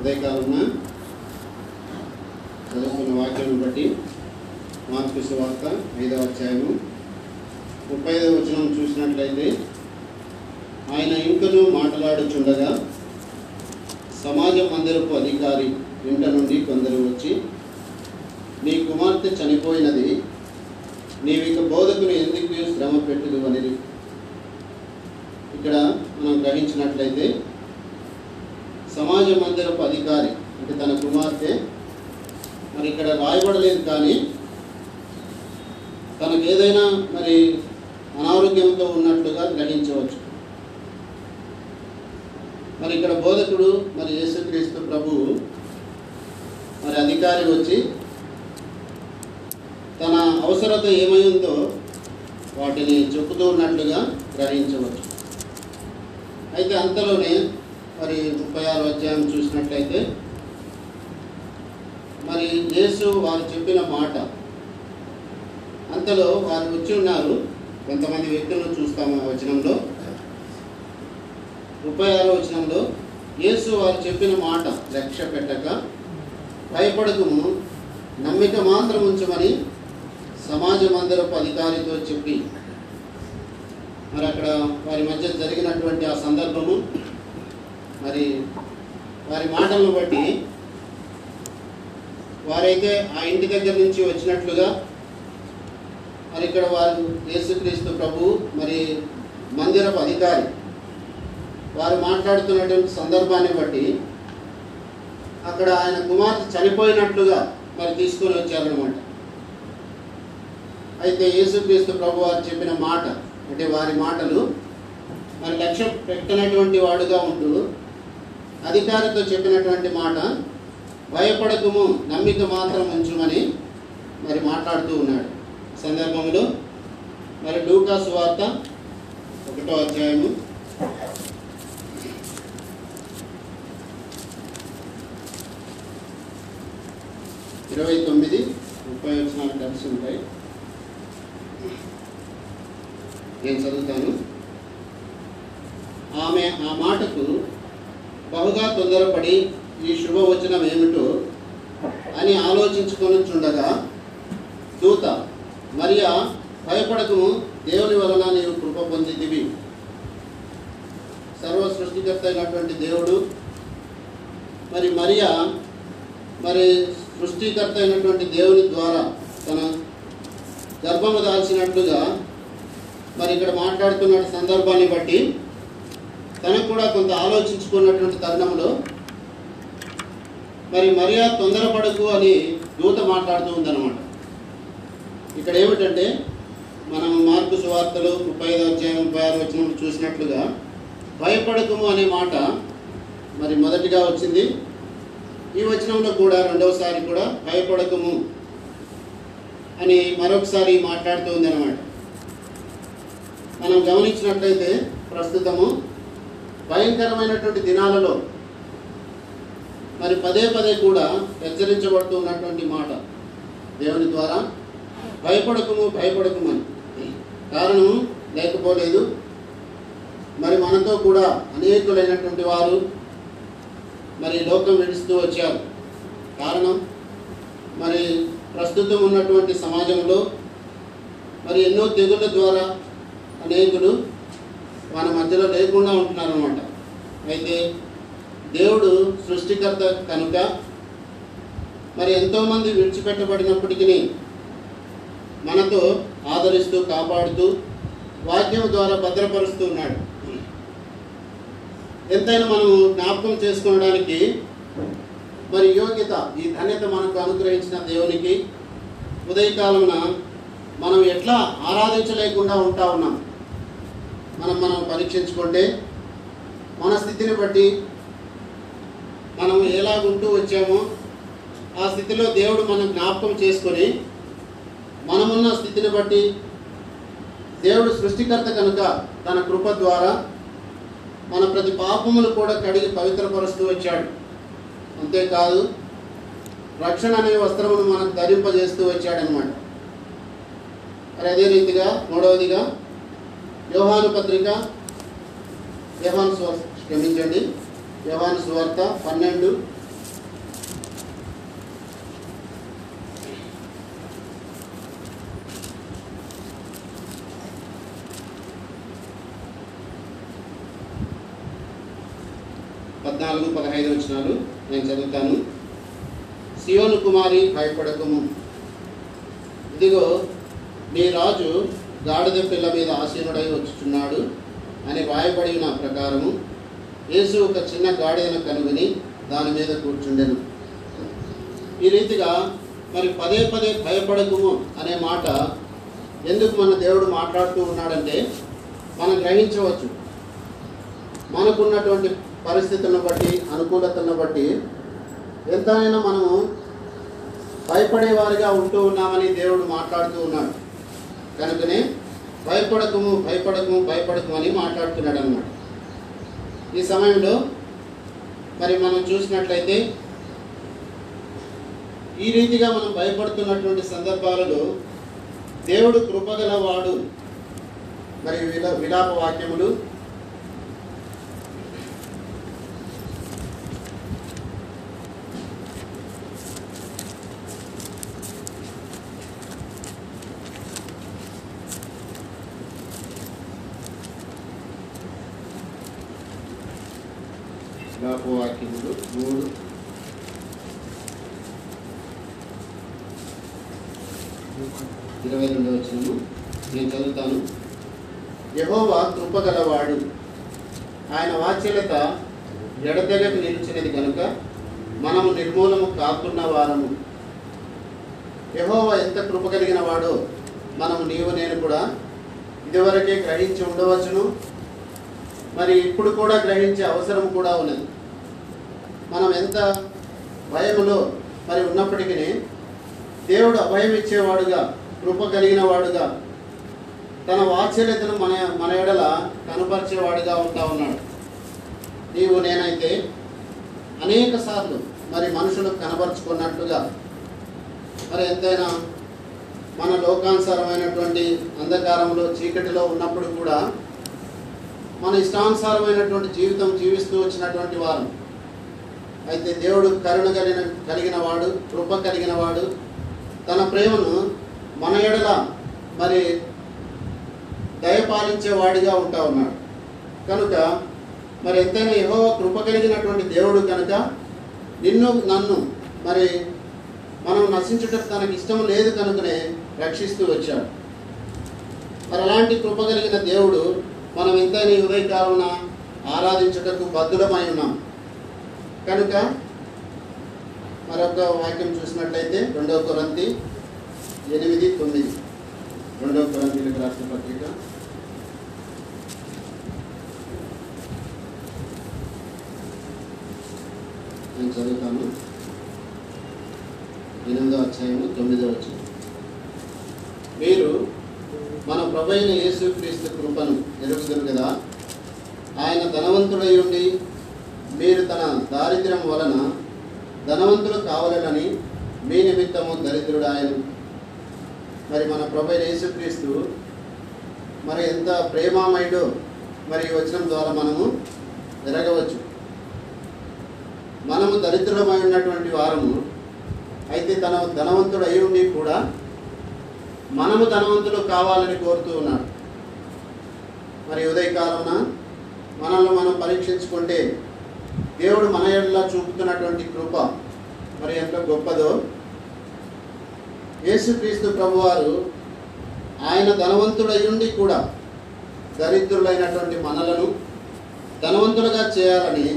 ఉదయకాలన చదువుకున్న వాక్యాన్ని బట్టి మార్పు వార్త ఐదవ అధ్యాయము ముప్పై ఐదవ వచనం చూసినట్లయితే ఆయన ఇంకనూ మాట్లాడుచుండగా సమాజ మందిరపు అధికారి ఇంట నుండి కొందరు వచ్చి నీ కుమార్తె చనిపోయినది నీవిక బోధకుని ఎందుకు శ్రమ పెట్టుదు అనేది ఇక్కడ మనం గ్రహించినట్లయితే సమాజ మందిరపు అధికారి అంటే తన కుమార్తె మరి ఇక్కడ రాయబడలేదు కానీ తనకు ఏదైనా మరి అనారోగ్యంతో ఉన్నట్లుగా గ్రహించవచ్చు. మరి ఇక్కడ బోధకుడు మరి యేసుక్రీస్తు ప్రభువు మరి అధికారి వచ్చి తన అవసరత ఏమై ఉందో వాటిని చెప్పుతూ ఉన్నట్లుగా గ్రహించవచ్చు. అయితే అంతలోనే మరి ముప్పై ఆరు అధ్యాయం చూసినట్లయితే మరి యేసు వారు చెప్పిన మాట అంతలో వారు వచ్చి ఉన్నారు. కొంతమంది వ్యక్తులను చూస్తాము ఆ వచనంలో. ముప్పై ఆరో వచనంలో యేసు వారు చెప్పిన మాట లక్ష్య పెట్టక భయపడకము నమ్మిక మాత్రం ఉంచమని సమాజం అందరపు అధికారితో చెప్పి. మరి అక్కడ వారి మధ్య జరిగినటువంటి ఆ సందర్భము మరి వారి మాటలను బట్టి వారైతే ఆ ఇంటి దగ్గర నుంచి వచ్చినట్లుగా మరి ఇక్కడ వారు యేసుక్రీస్తు ప్రభు మరి మందిరపు అధికారి వారు మాట్లాడుతున్నటువంటి సందర్భాన్ని బట్టి అక్కడ ఆయన కుమార్తె చనిపోయినట్లుగా మరి తీసుకొని వచ్చారనమాట అయితే యేసుక్రీస్తు ప్రభు వారు చెప్పిన మాట అంటే వారి మాటలు మరి లక్ష్యం పెట్టినటువంటి వాడుగా ఉంటూ అధికారితో చెప్పినటువంటి మాట భయపడకము నమ్మిక మాత్రం ఉంచుమని మరి మాట్లాడుతూ ఉన్నాడు. సందర్భంలో మరి లూకాసు వార్త ఒకటో అధ్యాయము. ఇరవై తొమ్మిది ముప్పై వచనాలు కలిసి ఉంటాయి. నేను చదువుతాను. ఆమె ఆ మాటకు బహుగా తొందరపడి ఈ శుభవచనం ఏమిటో అని ఆలోచించుకొని చుండగా దూత మరియా భయపడకము దేవుని వలన నీవు కృప పొందితివి. సర్వ సృష్టికర్త అయినటువంటి దేవుడు మరి మరియా మరి సృష్టికర్త అయినటువంటి దేవుని ద్వారా తన గర్భము దాల్చినట్లుగా మరి ఇక్కడ మాట్లాడుతున్న సందర్భాన్ని బట్టి తనకు కూడా కొంత ఆలోచించుకున్నటువంటి తరుణంలో మరి మరియా తొందరపడకు అని దూత మాట్లాడుతూ ఉందన్నమాట. ఇక్కడ ఏమిటంటే మనం మార్పు సువార్తలు ముప్పై ఐదు అధ్యాయం ముప్పై ఆరు వచ్చినప్పుడు చూసినట్లుగా భయపడకము అనే మాట మరి మొదటిగా వచ్చింది. ఈ వచనంలో కూడా రెండవసారి కూడా భయపడకము అని మరొకసారి మాట్లాడుతూ ఉంది అనమాట మనం గమనించినట్లయితే ప్రస్తుతము భయంకరమైనటువంటి దినాలలో మరి పదే పదే కూడా హెచ్చరించబడుతూ ఉన్నటువంటి మాట. దేవుని ద్వారా భయపడకము భయపడకమని కారణం లేకపోలేదు. మరి మనతో కూడా అనేకులైనటువంటి వారు మరి లోకం విడుస్తూ వచ్చారు. కారణం మరి ప్రస్తుతం ఉన్నటువంటి సమాజంలో మరి ఎన్నో తెగుళ్ళ ద్వారా అనేకులు మన మధ్యలో లేకుండా ఉంటున్నారు అనమాట అయితే దేవుడు సృష్టికర్త కనుక మరి ఎంతోమంది విడిచిపెట్టబడినప్పటికీ మనతో ఆదరిస్తూ కాపాడుతూ వాక్యం ద్వారా భద్రపరుస్తూ ఉన్నాడు. ఎంతైనా మనము జ్ఞాపకం చేసుకోవడానికి మరి యోగ్యత ఈ ధన్యత మనకు అనుగ్రహించిన దేవునికి ఉదయకాలమున మనం ఎట్లా ఆరాధించలేకుండా ఉంటా ఉన్నాం. మనం మనం పరీక్షించుకుంటే మన స్థితిని బట్టి మనం ఎలాగుంటూ వచ్చామో ఆ స్థితిలో దేవుడు మనం జ్ఞాపకం చేసుకొని మనమున్న స్థితిని బట్టి దేవుడు సృష్టికర్త కనుక తన కృప ద్వారా మన ప్రతి పాపములు కూడా కడిగి పవిత్రపరుస్తూ వచ్చాడు. అంతేకాదు రక్షణ అనే వస్త్రమును మనకు ధరింపజేస్తూ వచ్చాడనమాట మరి అదే రీతిగా మూడవదిగా యోహాను పత్రిక వ్యవహాన్ సువార్త క్షమించండి. వ్యవహాన్ సువార్త పన్నెండు. పద్నాలుగు పదహైదు వచ్చినాడు నేను చదువుతాను. సియోను కుమారి భయపడకము. ఇదిగో నీ రాజు గాడిద పిల్ల మీద ఆసీనుడై వచ్చుచున్నాడు అని రాయబడి నా ప్రకారము. యేసు ఒక చిన్న గాడిదను కనుగొని దాని మీద కూర్చుండెను. ఈ రీతిగా మరి పదే పదే భయపడకుము అనే మాట ఎందుకు మన దేవుడు మాట్లాడుతూ ఉన్నాడంటే మనం గ్రహించవచ్చు. మనకున్నటువంటి పరిస్థితులను బట్టి అనుకూలతలను బట్టి ఎంతైనా మనము భయపడేవారిగా ఉంటూ ఉన్నామని దేవుడు మాట్లాడుతూ ఉన్నాడు. కనుకనే భయపడకము భయపడకము భయపడకము అని మాట్లాడుతున్నాడు అన్నమాట ఈ సమయంలో మరి మనం చూసినట్లయితే ఈ రీతిగా మనం భయపడుతున్నటువంటి సందర్భాలలో దేవుడు కృపగలవాడు. మరి విలా విలాప వాక్యములు విలాప వాక్యములు మూడు ఇరవై రెండవ వచనము నేను చదువుతాను యహోవా కృపగలవాడు ఆయన వాత్సల్యత ఎడతెగకు నిలిచినది కనుక మనము నిర్మూలము కాకున్న వారము యహోవా ఎంత కృప కలిగిన వాడో మనము నీవు నేను కూడా ఇదివరకే గ్రహించి ఉండవచ్చును మరి ఇప్పుడు కూడా గ్రహించే అవసరం కూడా ఉన్నది. మనం ఎంత భయములో మరి ఉన్నప్పటికీ దేవుడు అభయం ఇచ్చేవాడుగా కృప కలిగిన వాడుగా తన వాత్సల్యతను మన మన ఎడల కనపరిచేవాడుగా ఉంటా ఉన్నాడు. నీవు నేనైతే అనేక సార్లు మరి మనుషులకు కనపరుచుకున్నట్లుగా మరి ఎంతైనా మన లోకానుసారమైనటువంటి అంధకారంలో చీకటిలో ఉన్నప్పుడు కూడా మన ఇష్టానుసారమైనటువంటి జీవితం జీవిస్తూ వచ్చినటువంటి వారు. అయితే దేవుడు కరుణ కలిగిన కలిగిన వాడు కృప కలిగిన వాడు తన ప్రేమను మన ఎడల మరి దయపాలించేవాడిగా ఉంటా ఉన్నాడు. కనుక మరి ఎంతైనా యహో కృప కలిగినటువంటి దేవుడు కనుక నిన్ను నన్ను మరి మనం నశించుటకు తనకి ఇష్టం లేదు కనుకనే రక్షిస్తూ వచ్చాడు. మరి అలాంటి కృప కలిగిన దేవుడు మనం ఎంతైనా ఈ ఉదయకాలమున ఆరాధించుటకు బద్ధులమై ఉన్నాం. కనుక మరొక వాక్యం చూసినట్లయితే రెండవ కొరంతి ఎనిమిది తొమ్మిది. రెండవ కొరంతీలకు రాష్ట్ర పత్రిక. నేను చదువుతాను. ఎనిమిదో అధ్యాయము తొమ్మిదో వచ్చిన మీరు మన ప్రభైన యేసుక్రీస్తు కృపను ఎరుగుదురు కదా? ఆయన ధనవంతుడై ఉండి మీరు తన దారిద్ర్యం వలన ధనవంతులు కావాలని మీ నిమిత్తము దరిద్రుడు ఆయన మరి మన ప్రభు యేసుక్రీస్తు మరి ఎంత ప్రేమామయుడో మరి వచనం ద్వారా మనము ఎరగవచ్చు. మనము దరిద్రమై ఉన్నటువంటి వారము అయితే తన ధనవంతుడు అయి ఉండి కూడా మనము ధనవంతులు కావాలని కోరుతూ ఉన్నాడు. మరి ఉదయకాలమున మనల్ని మనం పరీక్షించుకుంటే దేవుడు మన ఎడలా చూపుతున్నటువంటి కృప మరి ఎంత గొప్పదో. యేసుక్రీస్తు ప్రభువారు ఆయన ధనవంతుడయ్యుండి కూడా దరిద్రులైనటువంటి మనలను ధనవంతులుగా చేయాలని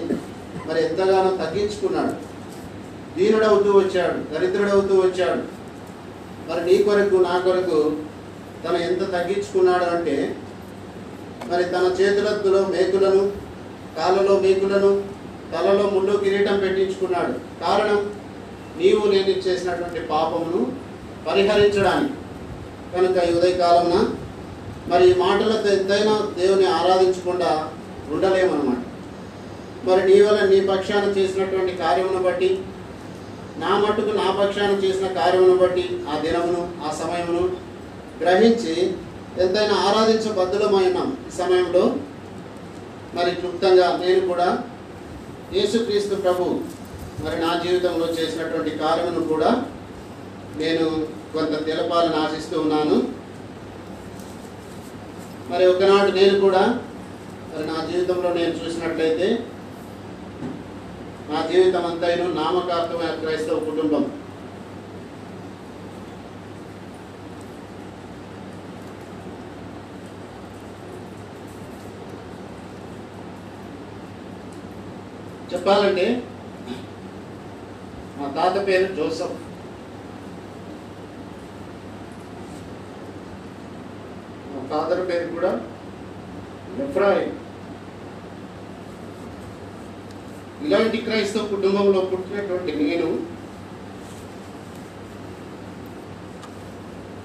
మరి ఎంతగానో తగ్గించుకున్నాడు. దీనుడవుతూ వచ్చాడు దరిద్రుడవుతూ వచ్చాడు. మరి నీ కొరకు నా కొరకు తను ఎంత తగ్గించుకున్నాడు అంటే మరి తన చేతులతో మేకులను కాళ్ళలో మేకులను తలలో ముళ్ళు కిరీటం పెట్టించుకున్నాడు. కారణం నీవు నేను చేసినటువంటి పాపమును పరిహరించడానికి. కనుక ఈ ఉదయకాలమున మరి ఈ మాటలతో ఎంతైనా దేవుని ఆరాధించకుండా ఉండలేమన్నమాట. మరి నీ వల్ల నీ పక్షాన చేసినటువంటి కార్యమును బట్టి నా మట్టుకు నా పక్షాన చేసిన కార్యమును బట్టి ఆ దినమును ఆ సమయమును గ్రహించి ఎంతైనా ఆరాధించబద్ధులమైన ఈ సమయంలో మరి క్లుప్తంగా నేను కూడా యేసుక్రీస్తు ప్రభు మరి నా జీవితంలో చేసినటువంటి కార్యమును కూడా నేను కొంత తెలపాలని ఆశిస్తూ ఉన్నాను. మరి ఒకనాడు నేను కూడా మరి నా జీవితంలో నేను చూసినట్లయితే నా జీవితం అంతైను నామకార్థమైన క్రైస్తవ కుటుంబం చెప్పాలంటే మా తాత పేరు జోసఫ్. మా ఫాదర్ పేరు కూడా ఎఫ్రాయిన్ ఇలాంటి క్రైస్తవ కుటుంబంలో పుట్టినటువంటి నేను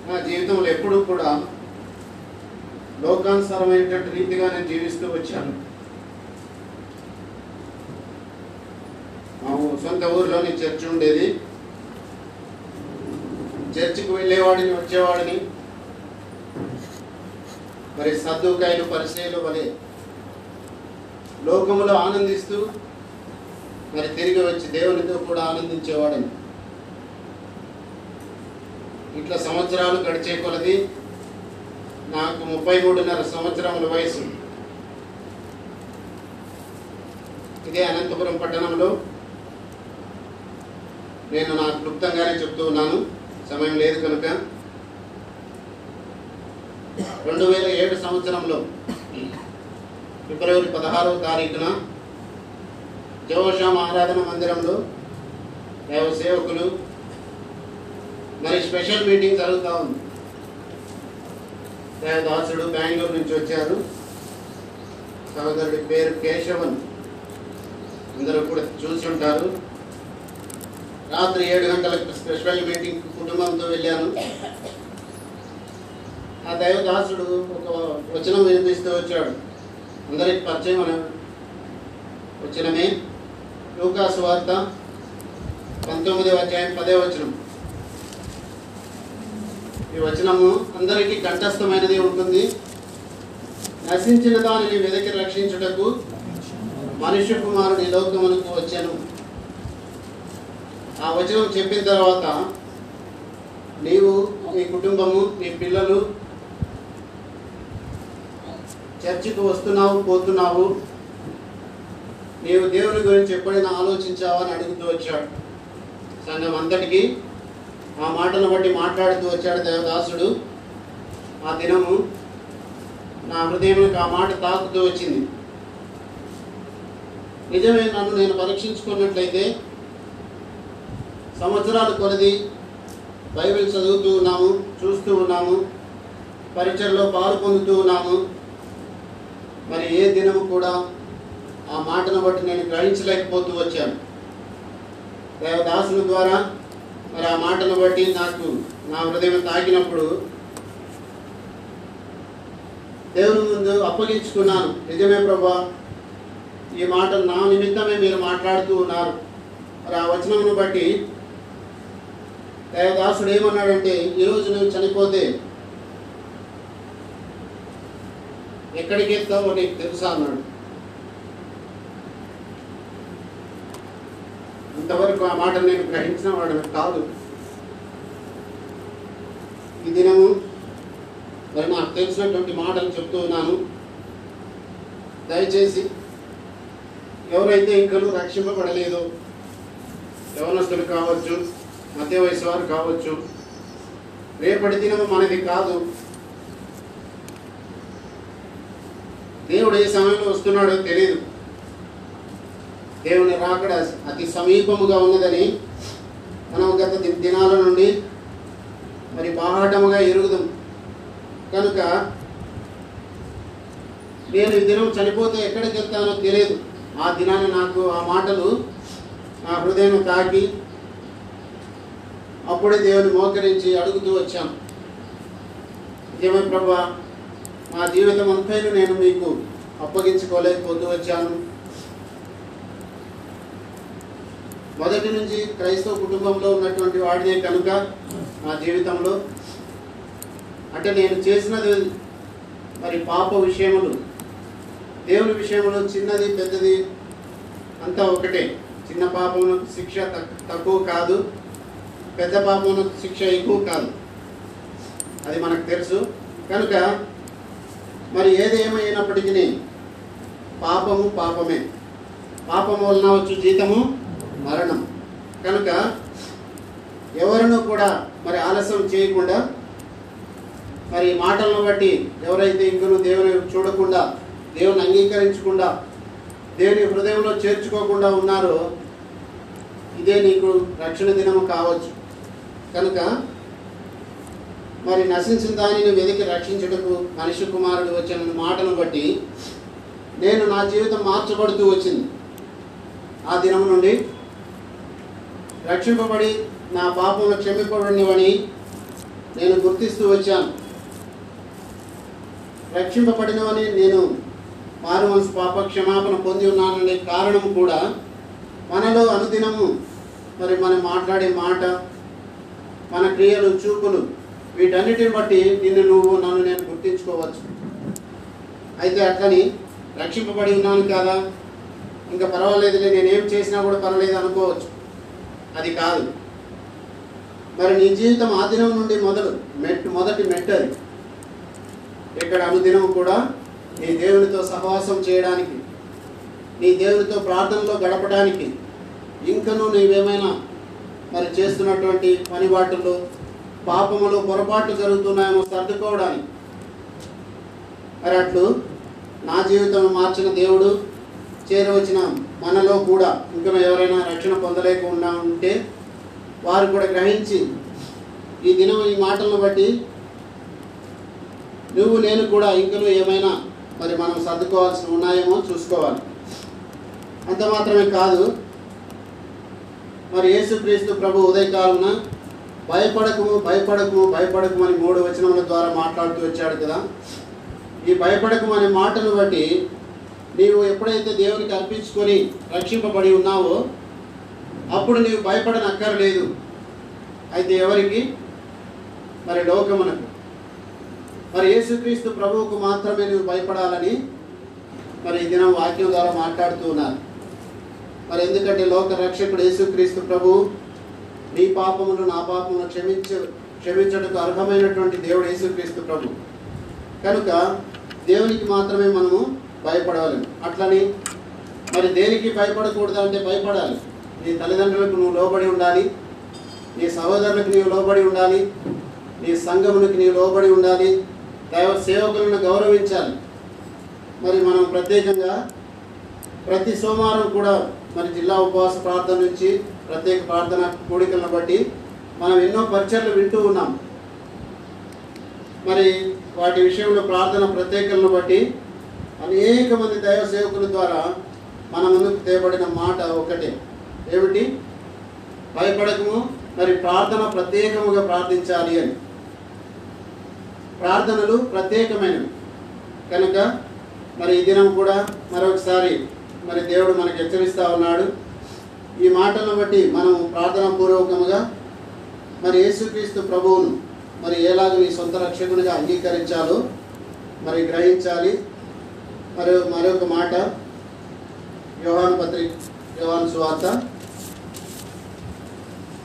నా జీవితంలో ఎప్పుడూ కూడా లోకానుసారమైనటువంటి రీతిగా నేను జీవిస్తూ వచ్చాను మా ఊ- సొంత ఊరిలోని చర్చ్ ఉండేది. చర్చికి వెళ్ళేవాడిని వచ్చేవాడిని. మరి సర్దుకాయలు పరిచయలు వలె లోకములో ఆనందిస్తూ మరి తిరిగి వచ్చి దేవునితో కూడా ఆనందించేవాడని. ఇట్లా సంవత్సరాలు గడిచే కొలది నాకు ముప్పై మూడున్నర సంవత్సరముల వయసు. ఇదే అనంతపురం పట్టణంలో నేను నాకు క్లుప్తంగానే చెప్తూ ఉన్నాను. సమయం లేదు కనుక. రెండు వేల ఏడు సంవత్సరంలో ఫిబ్రవరి పదహారవ తారీఖున జోషాం ఆరాధన మందిరంలో దేవ సేవకులు మరి స్పెషల్ మీటింగ్ జరుగుతూ ఉంది. దేవదాసుడు బెంగళూరు నుంచి వచ్చారు. సహోదరుడి పేరు కేశవన్. అందరూ కూడా చూసి ఉంటారు. రాత్రి ఏడు గంటలకు స్పెషల్ మీటింగ్ కుటుంబంతో వెళ్ళాను. ఆ దైవదాసుడు ఒక వచనం వినిపిస్తూ వచ్చాడు. అందరికి పరిచయం అనే వచనమే. లూకాసు వార్త పంతొమ్మిది అధ్యాయం పదే వచనం. ఈ వచనము అందరికీ కంఠస్థమైనది ఉంటుంది. నశించిన దానిని వెదకి రక్షించుటకు మనుష్య కుమారుని లోకమునకు వచ్చాను. ఆ వచనం చెప్పిన తర్వాత నీవు నీ కుటుంబము నీ పిల్లలు చర్చికి వస్తున్నావు పోతున్నావు. నీవు దేవుని గురించి ఎప్పుడైనా ఆలోచించావా అని అడుగుతూ వచ్చాడు. సంఘం అందరికీ ఆ మాటను బట్టి మాట్లాడుతూ వచ్చాడు దేవదాసుడు. ఆ దినము నా హృదయంకి ఆ మాట తాకుతూ వచ్చింది. నిజమే నన్ను నేను పరీక్షించుకున్నట్లయితే సంవత్సరాలు కొలది బైబిల్ చదువుతూ ఉన్నాము చూస్తూ ఉన్నాము పరీక్షల్లో పాలు పొందుతూ ఉన్నాము. మరి ఏ దినము కూడా ఆ మాటను బట్టి నేను గ్రహించలేకపోతూ వచ్చాను. దేవదాసుల ద్వారా మరి ఆ మాటను బట్టి నాకు నా హృదయం తాకినప్పుడు దేవుని ముందు అప్పగించుకున్నాను. నిజమే ప్రభా ఈ మాట నా నిమిత్తమే మీరు మాట్లాడుతూ ఉన్నారు. మరి ఆ వచనమును బట్టి దేవదాసుడు ఏమన్నాడంటే ఈరోజు నువ్వు చనిపోతే ఎక్కడికి ఎత్తావో నీకు తెలుసా? అన్నాడు. అంతవరకు ఆ మాట నేను గ్రహించిన వాడు కాదు. ఈ దినము మరి నాకు తెలిసినటువంటి మాటలు చెప్తూ ఉన్నాను. దయచేసి ఎవరైతే ఇంకనూ రక్షింపబడలేదు యవనస్తులు కావచ్చు మధ్య వయసు వారు కావచ్చు. రేపటి దినం మనది కాదు. దేవుడు ఏ సమయంలో వస్తున్నాడో తెలియదు దేవుని రాకడ అతి సమీపముగా ఉన్నదని మనం గత దినాల నుండి మరి బాహాటముగా ఎరుగుదాం. కనుక నేను ఈ దినం చనిపోతే ఎక్కడికి వెళ్తానో తెలియదు ఆ దినాన్ని నాకు ఆ మాటలు నా హృదయం తాకి అప్పుడే దేవుని మోకరించి అడుగుతూ వచ్చాను. నిజమే ప్రభా మా జీవితం అంతైనా నేను మీకు అప్పగించుకోలేకపోతూ వచ్చాను. మొదటి నుంచి క్రైస్తవ కుటుంబంలో ఉన్నటువంటి వాడినే కనుక నా జీవితంలో. అంటే నేను చేసినది మరి పాప విషయములు దేవుని విషయంలో చిన్నది పెద్దది అంతా ఒకటే. చిన్న పాపమునకు శిక్ష తక్- తక్కువ కాదు. పెద్ద పాపమునకు శిక్ష ఎక్కువ కాదు. అది మనకు తెలుసు. కనుక మరి ఏదేమైనప్పటికీ పాపము పాపమే. పాపం వలన వచ్చు జీతము మరణం కనుక ఎవరినూ కూడా మరి ఆలస్యం చేయకుండా మరి మాటలను బట్టి ఎవరైతే ఇంకను దేవుని చూడకుండా దేవుని అంగీకరించకుండా దేవుని హృదయంలో చేర్చుకోకుండా ఉన్నారో ఇదే నీకు రక్షణ దినము కావచ్చు. కనుక మరి నశించిన దానిని వెదికి రక్షించుటకు మనిషి కుమారుడు వచ్చిన మాటను బట్టి నేను నా జీవితం మార్చబడుతూ వచ్చింది. ఆ దినం నుండి రక్షింపబడి నా పాపములు క్షమింపబడినవని నేను గుర్తిస్తూ వచ్చాను. రక్షింపబడినవని నేను మారు పాప క్షమాపణ పొంది ఉన్నాననే కారణం కూడా మనలో అనుదినము మరి మనం మాట్లాడే మాట మన క్రియలు చూపులు వీటన్నిటిని బట్టి నిన్ను నువ్వు నన్ను నేను గుర్తించుకోవచ్చు. అయితే అట్లని రక్షింపబడి ఉన్నాను కదా? ఇంకా పర్వాలేదులే నేనేం చేసినా కూడా పర్వాలేదు అనుకోవచ్చు. అది కాదు. మరి నీ జీవితం ఆ దినం నుండి మొదలు మెట్టు మొదటి మెట్టు అది. ఇక్కడ అనుదినం కూడా నీ దేవునితో సహవాసం చేయడానికి నీ దేవునితో ప్రార్థనలో గడపడానికి ఇంకనూ నీవేమైనా మరి చేస్తున్నటువంటి పనిబాటులు పాపములు పొరపాట్లు జరుగుతున్నాయేమో సర్దుకోవడానికి. మరి అట్లు నా జీవితం మార్చిన దేవుడు చేరవచ్చిన మనలో కూడా ఇంకా ఎవరైనా రక్షణ పొందలేకుండా ఉంటే వారు కూడా గ్రహించి ఈ దినం ఈ మాటలను బట్టి నువ్వు నేను కూడా ఇంకనూ ఏమైనా మరి మనం సర్దుకోవాల్సి ఉన్నాయేమో చూసుకోవాలి. అంత మాత్రమే కాదు మరి యేసుక్రీస్తు ప్రభు ఉదయకాలమున భయపడకము భయపడకము భయపడకము అని మూడు వచనముల ద్వారా మాట్లాడుతూ వచ్చాడు కదా. ఈ భయపడకము అనే మాటను బట్టి నీవు ఎప్పుడైతే దేవునికి అర్పించుకొని రక్షింపబడి ఉన్నావో అప్పుడు నీవు భయపడనక్కర్లేదు. అయితే ఎవరికి? మరి లోకమునకు. మరి యేసుక్రీస్తు ప్రభువుకు మాత్రమే నువ్వు భయపడాలని మరి ఈ దినం వాక్యం ద్వారా మాట్లాడుతూ ఉన్నారు. మరి ఎందుకంటే లోక రక్షకుడు యేసుక్రీస్తు ప్రభు నీ పాపమును నా పాపమును క్షమించ క్షమించడానికి అర్హమైనటువంటి దేవుడు యేసుక్రీస్తు ప్రభు. కనుక దేవునికి మాత్రమే మనము భయపడాలి అట్లని మరి దేనికి భయపడకూడదు అంటే భయపడాలి. నీ తల్లిదండ్రులకు నువ్వు లోబడి ఉండాలి. నీ సహోదరులకు నీవు లోబడి ఉండాలి. నీ సంఘమునికి నీవు లోబడి ఉండాలి. దైవ సేవకులను గౌరవించాలి. మరి మనం ప్రత్యేకంగా ప్రతి సోమవారం కూడా మరి జిల్లా ఉపవాస ప్రార్థన నుంచి ప్రత్యేక ప్రార్థన కూడికలను బట్టి మనం ఎన్నో పరిచయలు వింటూ ఉన్నాం. మరి వాటి విషయంలో ప్రార్థన ప్రత్యేకలను బట్టి అనేక మంది దైవ సేవకుల ద్వారా మన ముందుకు తేబడిన మాట ఒకటే. ఏమిటి? భయపడకము మరి ప్రార్థన ప్రత్యేకముగా ప్రార్థించాలి అని. ప్రార్థనలు ప్రత్యేకమైనవి. కనుక మరి ఈ దినం కూడా మరొకసారి మరి దేవుడు మనకు హెచ్చరిస్తూ ఉన్నాడు. ఈ మాటలను బట్టి మనం ప్రార్థనా పూర్వకముగా మరి యేసుక్రీస్తు ప్రభువును మరి ఎలాగ నీ సొంత రక్షకునిగా అంగీకరించాలో మరి గ్రహించాలి. మరి మరొక మాట వ్యవహాన్ పత్రిక వ్యవహాన్ సువార్త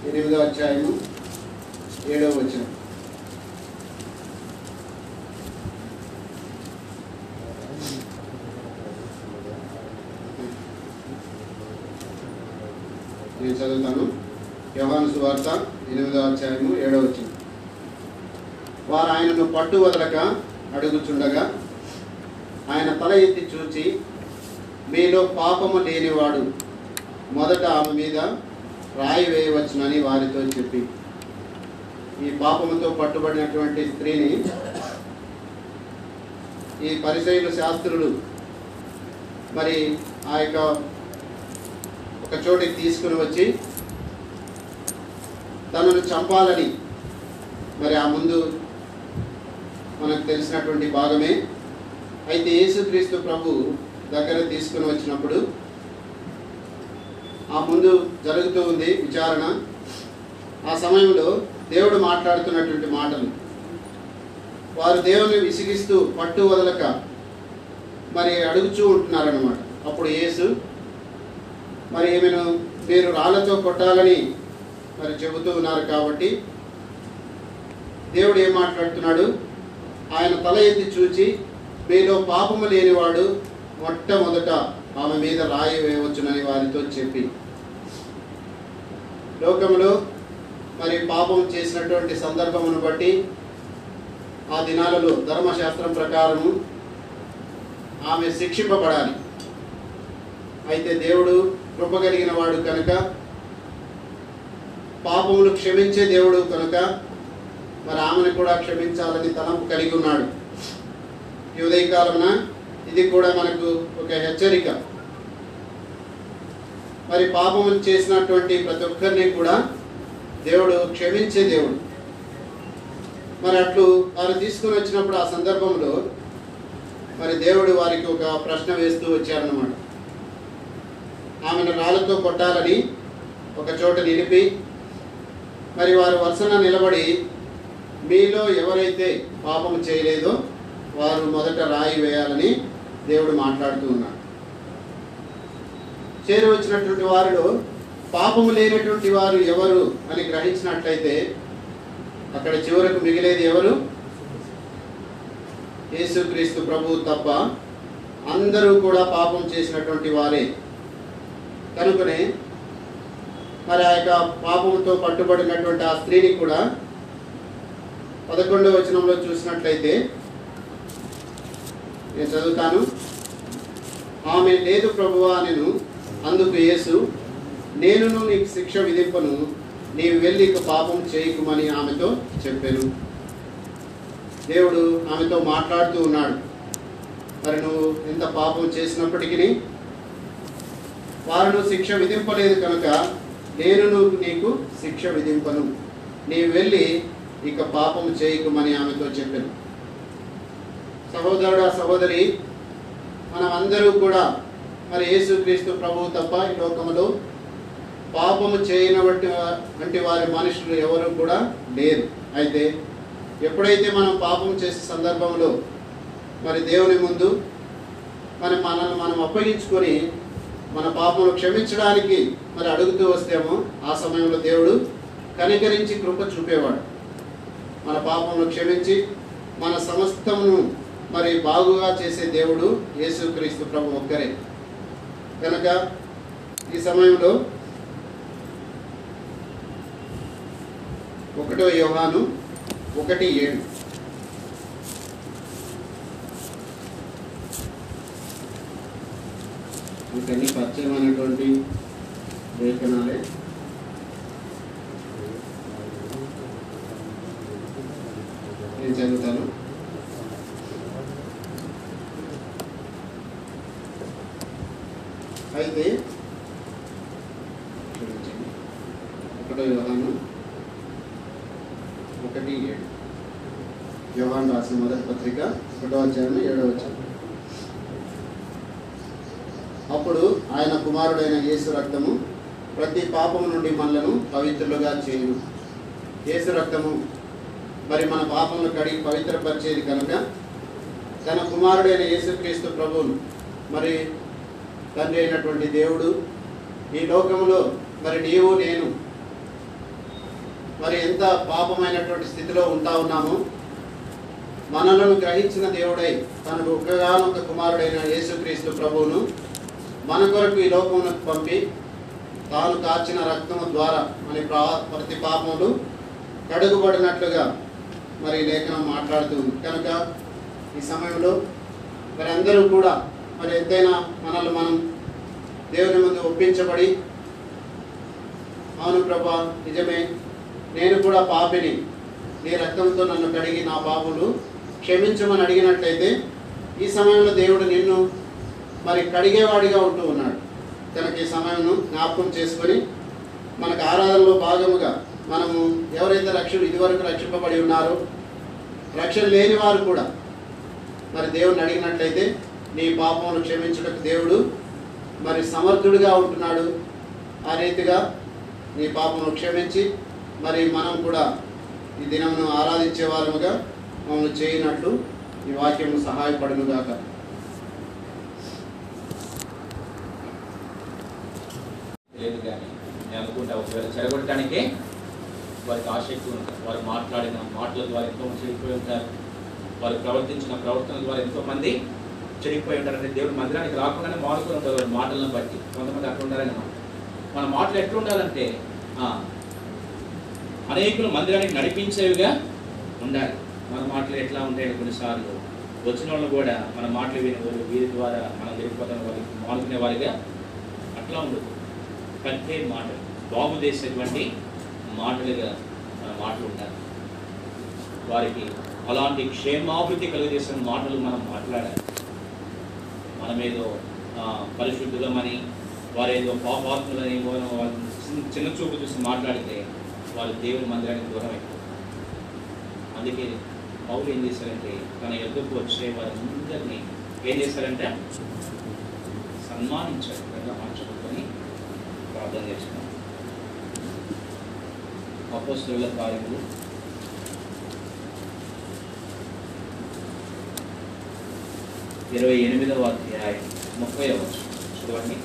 ఎనిమిదో అధ్యాయము ఏడవ వచ్చినాం నేను చదువుతాను. యోహాను సువార్త ఎనిమిదో అధ్యాయము ఏడవ వచనం. వారు ఆయనను పట్టు వదలక అడుగుచుండగా ఆయన తల ఎత్తి చూచి మీలో పాపము లేనివాడు మొదట ఆమె మీద రాయి వేయవచ్చునని వారితో చెప్పి. ఈ పాపముతో పట్టుబడినటువంటి స్త్రీని ఈ పరిచయుల శాస్త్రులు మరి ఆ యొక్క ఒక చోటికి తీసుకుని వచ్చి తనను చంపాలని మరి ఆ ముందు మనకు తెలిసినటువంటి భాగమే. అయితే యేసుక్రీస్తు ప్రభు దగ్గర తీసుకుని వచ్చినప్పుడు ఆ ముందు జరుగుతూ ఉంది విచారణ. ఆ సమయంలో దేవుడు మాట్లాడుతున్నటువంటి మాటలు. వారు దేవుని విసిగిస్తూ పట్టు వదలక మరి అడుగుచూ ఉంటున్నారన్నమాట. అప్పుడు యేసు మరి ఈమెను మీరు రాళ్ళతో కొట్టాలని మరి చెబుతూ ఉన్నారు కాబట్టి దేవుడు ఏం మాట్లాడుతున్నాడు? ఆయన తల ఎత్తి చూచి మీలో పాపము లేనివాడు మొట్టమొదట ఆమె మీద రాయి వేయవచ్చునని వారితో చెప్పి. లోకంలో మరి పాపం చేసినటువంటి సందర్భమును బట్టి ఆ దినాలలో ధర్మశాస్త్రం ప్రకారము ఆమె శిక్షింపబడాలి. అయితే దేవుడు కృప కలిగిన వాడు కనుక పాపములు క్షమించే దేవుడు కనుక మరి ఆమెను కూడా క్షమించాలని తలంపు కలిగి ఉన్నాడు. ఈ ఉదయకాలమున ఇది కూడా మనకు ఒక హెచ్చరిక. మరి పాపములు చేసినటువంటి ప్రతి ఒక్కరిని కూడా దేవుడు క్షమించే దేవుడు. మరి అట్లు వారు తీసుకుని వచ్చినప్పుడు ఆ సందర్భంలో మరి దేవుడు వారికి ఒక ప్రశ్న వేస్తూ వచ్చారన్నమాట. ఆమెను రాళ్ళతో కొట్టాలని ఒక చోట నిలిపి మరి వారు వరుసన నిలబడి మీలో ఎవరైతే పాపం చేయలేదో వారు మొదట రాయి వేయాలని దేవుడు మాట్లాడుతూ ఉన్నాడు. చేరు వచ్చినటువంటి వారిలో పాపము లేనటువంటి వారు ఎవరు అని గ్రహించినట్లయితే అక్కడ చివరకు మిగిలేది ఎవరు? యేసుక్రీస్తు ప్రభువు తప్ప అందరూ కూడా పాపం చేసినటువంటి వారే. కనుకనే మరి ఆ యొక్క పాపంతో పట్టుబడినటువంటి ఆ స్త్రీని కూడా పదకొండవ వచనంలో చూసినట్లయితే నేను చదువుతాను. ఆమె లేదు ప్రభువా నేను అందుకు యేసు నేనును నీకు శిక్ష విధింపను నీవు వెళ్ళి ఇక పాపం చేయకుమని ఆమెతో చెప్పాను. దేవుడు ఆమెతో మాట్లాడుతూ ఉన్నాడు. మరి నువ్వు ఎంత పాపం చేసినప్పటికీ వారు శిక్ష విధింపలేదు కనుక నేను నీకు శిక్ష విధింపను. నీవు వెళ్ళి ఇక పాపం చేయకుమని ఆమెతో చెప్పాను. సహోదరుడా సహోదరి మనం అందరూ కూడా మరి యేసుక్రీస్తు ప్రభువు తప్ప ఈ లోకంలో పాపము చేయనబట్టి వంటి వారి మనుషులు ఎవరు కూడా లేరు. అయితే ఎప్పుడైతే మనం పాపం చేసే సందర్భంలో మరి దేవుని ముందు మరి మనల్ని మనం అప్పగించుకొని మన పాపములు క్షమించడానికి మరి అడుగుతూ వస్తేమో ఆ సమయంలో దేవుడు కనికరించి కృప చూపేవాడు. మన పాపములు క్షమించి మన సమస్తమును మరి బాగుగా చేసే దేవుడు యేసుక్రీస్తు ప్రభు ఒక్కరే. కనుక ఈ సమయంలో ఒకటో యోహాను ఒకటి ఏడు. వీటన్ని పరిచయమైనటువంటి లేఖనాలే. నేను చదువుతాను అయితే ఒకటో వ్యవహాను ఒకటి ఏడు. వ్యవహాన్ రాసిన మొదటి పత్రిక ఒకటో అధ్యాయం ఏడో వచ్చాను అప్పుడు ఆయన కుమారుడైన యేసు రక్తము ప్రతి పాపము నుండి మనలను పవిత్రులుగా చేయును. యేసు రక్తము మరి మన పాపములు కడిగి పవిత్రపరిచేది కనుక తన కుమారుడైన యేసుక్రీస్తు ప్రభువును మరి తండ్రి అయినటువంటి దేవుడు ఈ లోకంలో మరి నీవు నేను మరి ఎంత పాపమైనటువంటి స్థితిలో ఉంటా ఉన్నామో మనలను గ్రహించిన దేవుడై తనకు ఒక్కగానొక్క కుమారుడైన యేసుక్రీస్తు ప్రభువును మన కొరకు ఈ లోకమునకు పంపి తాను కాచిన రక్తము ద్వారా మన ప్రా- ప్రతి పాపములు కడుగుబడినట్లుగా మరి లేఖనం లేఖనం మాట్లాడుతుంది కనుక ఈ సమయంలో మరి అందరూ కూడా మరి ఎంతైనా మనల్ని మనం దేవుని ముందు ఒప్పించబడి అవును ప్రభా నిజమే నేను కూడా పాపిని నీ రక్తంతో నన్ను కడిగి నా పాపులు క్షమించమని అడిగినట్లయితే ఈ సమయంలో దేవుడు నిన్ను మరి కడిగేవాడిగా ఉంటూ ఉన్నాడు. తనకి సమయంను జ్ఞాపకం చేసుకొని మనకు ఆరాధనలో భాగముగా మనము ఎవరైతే రక్షణ ఇదివరకు రక్షింపబడి ఉన్నారో రక్షణ లేని వారు కూడా మరి దేవుని అడిగినట్లయితే నీ పాపమును క్షమించుటకు దేవుడు మరి సమర్థుడిగా ఉంటున్నాడు. ఆ రీతిగా నీ పాపమును క్షమించి మరి మనం కూడా ఈ దినమును ఆరాధించే వారముగా మమ్మల్ని చేయనట్లు ఈ వాక్యము సహాయపడును గాక లేదు కానీ నేను అనుకుంటా ఒకవేళ చెడగొట్టడానికి వారికి ఆసక్తి ఉంటుంది. వారు మాట్లాడిన మాటల ద్వారా ఎంతో మంది చెడిపోయి ఉంటారు. వారు ప్రవర్తించిన ప్రవర్తన ద్వారా ఎంతో మంది చెడిపోయి ఉంటారంటే దేవుడు మందిరానికి రాకుండానే మారుతూ ఉంటారు వారి మాటలను బట్టి. కొంతమంది అట్లా ఉండాలని మాట మన మాటలు ఎట్లా ఉండాలంటే అనేకులు మందిరానికి నడిపించేవిగా ఉండాలి. మన మాటలు ఎట్లా ఉంటాయి కొన్నిసార్లు వచ్చిన వాళ్ళు కూడా మన మాటలు విని వాళ్ళు వీరి ద్వారా మనం వెళ్ళిపోతున్న వారికి మాలుకునే వారిగా అట్లా ఉండదు. కట్టే మాటలు. బాగు చేసేటువంటి మాటలుగా మన మాటలు ఉంటారు వారికి అలాంటి క్షేమాభివృద్ధి కలుగజేసిన మాటలు మనం మాట్లాడాలి. మనమేదో పరిశుద్ధులమని వారేదో పాపాత్ములని మనం వాళ్ళని చిన్న- చిన్న చూపు చూసి మాట్లాడితే వాళ్ళు దేవుని మందిరానికి దూరం అయిపోతారు అందుకే పౌరులు ఏం చేశారంటే తన ఎదుర్కు వచ్చే వారందరినీ ఏం చేశారంటే సన్మానించారు గంగా మార్చుకొని ప్రార్థన చేస్తున్నారు. అపోస్తుల కార్యములు. ఇరవై ఎనిమిదవ అధ్యాయం ముప్పై వచ్చు చూడండి.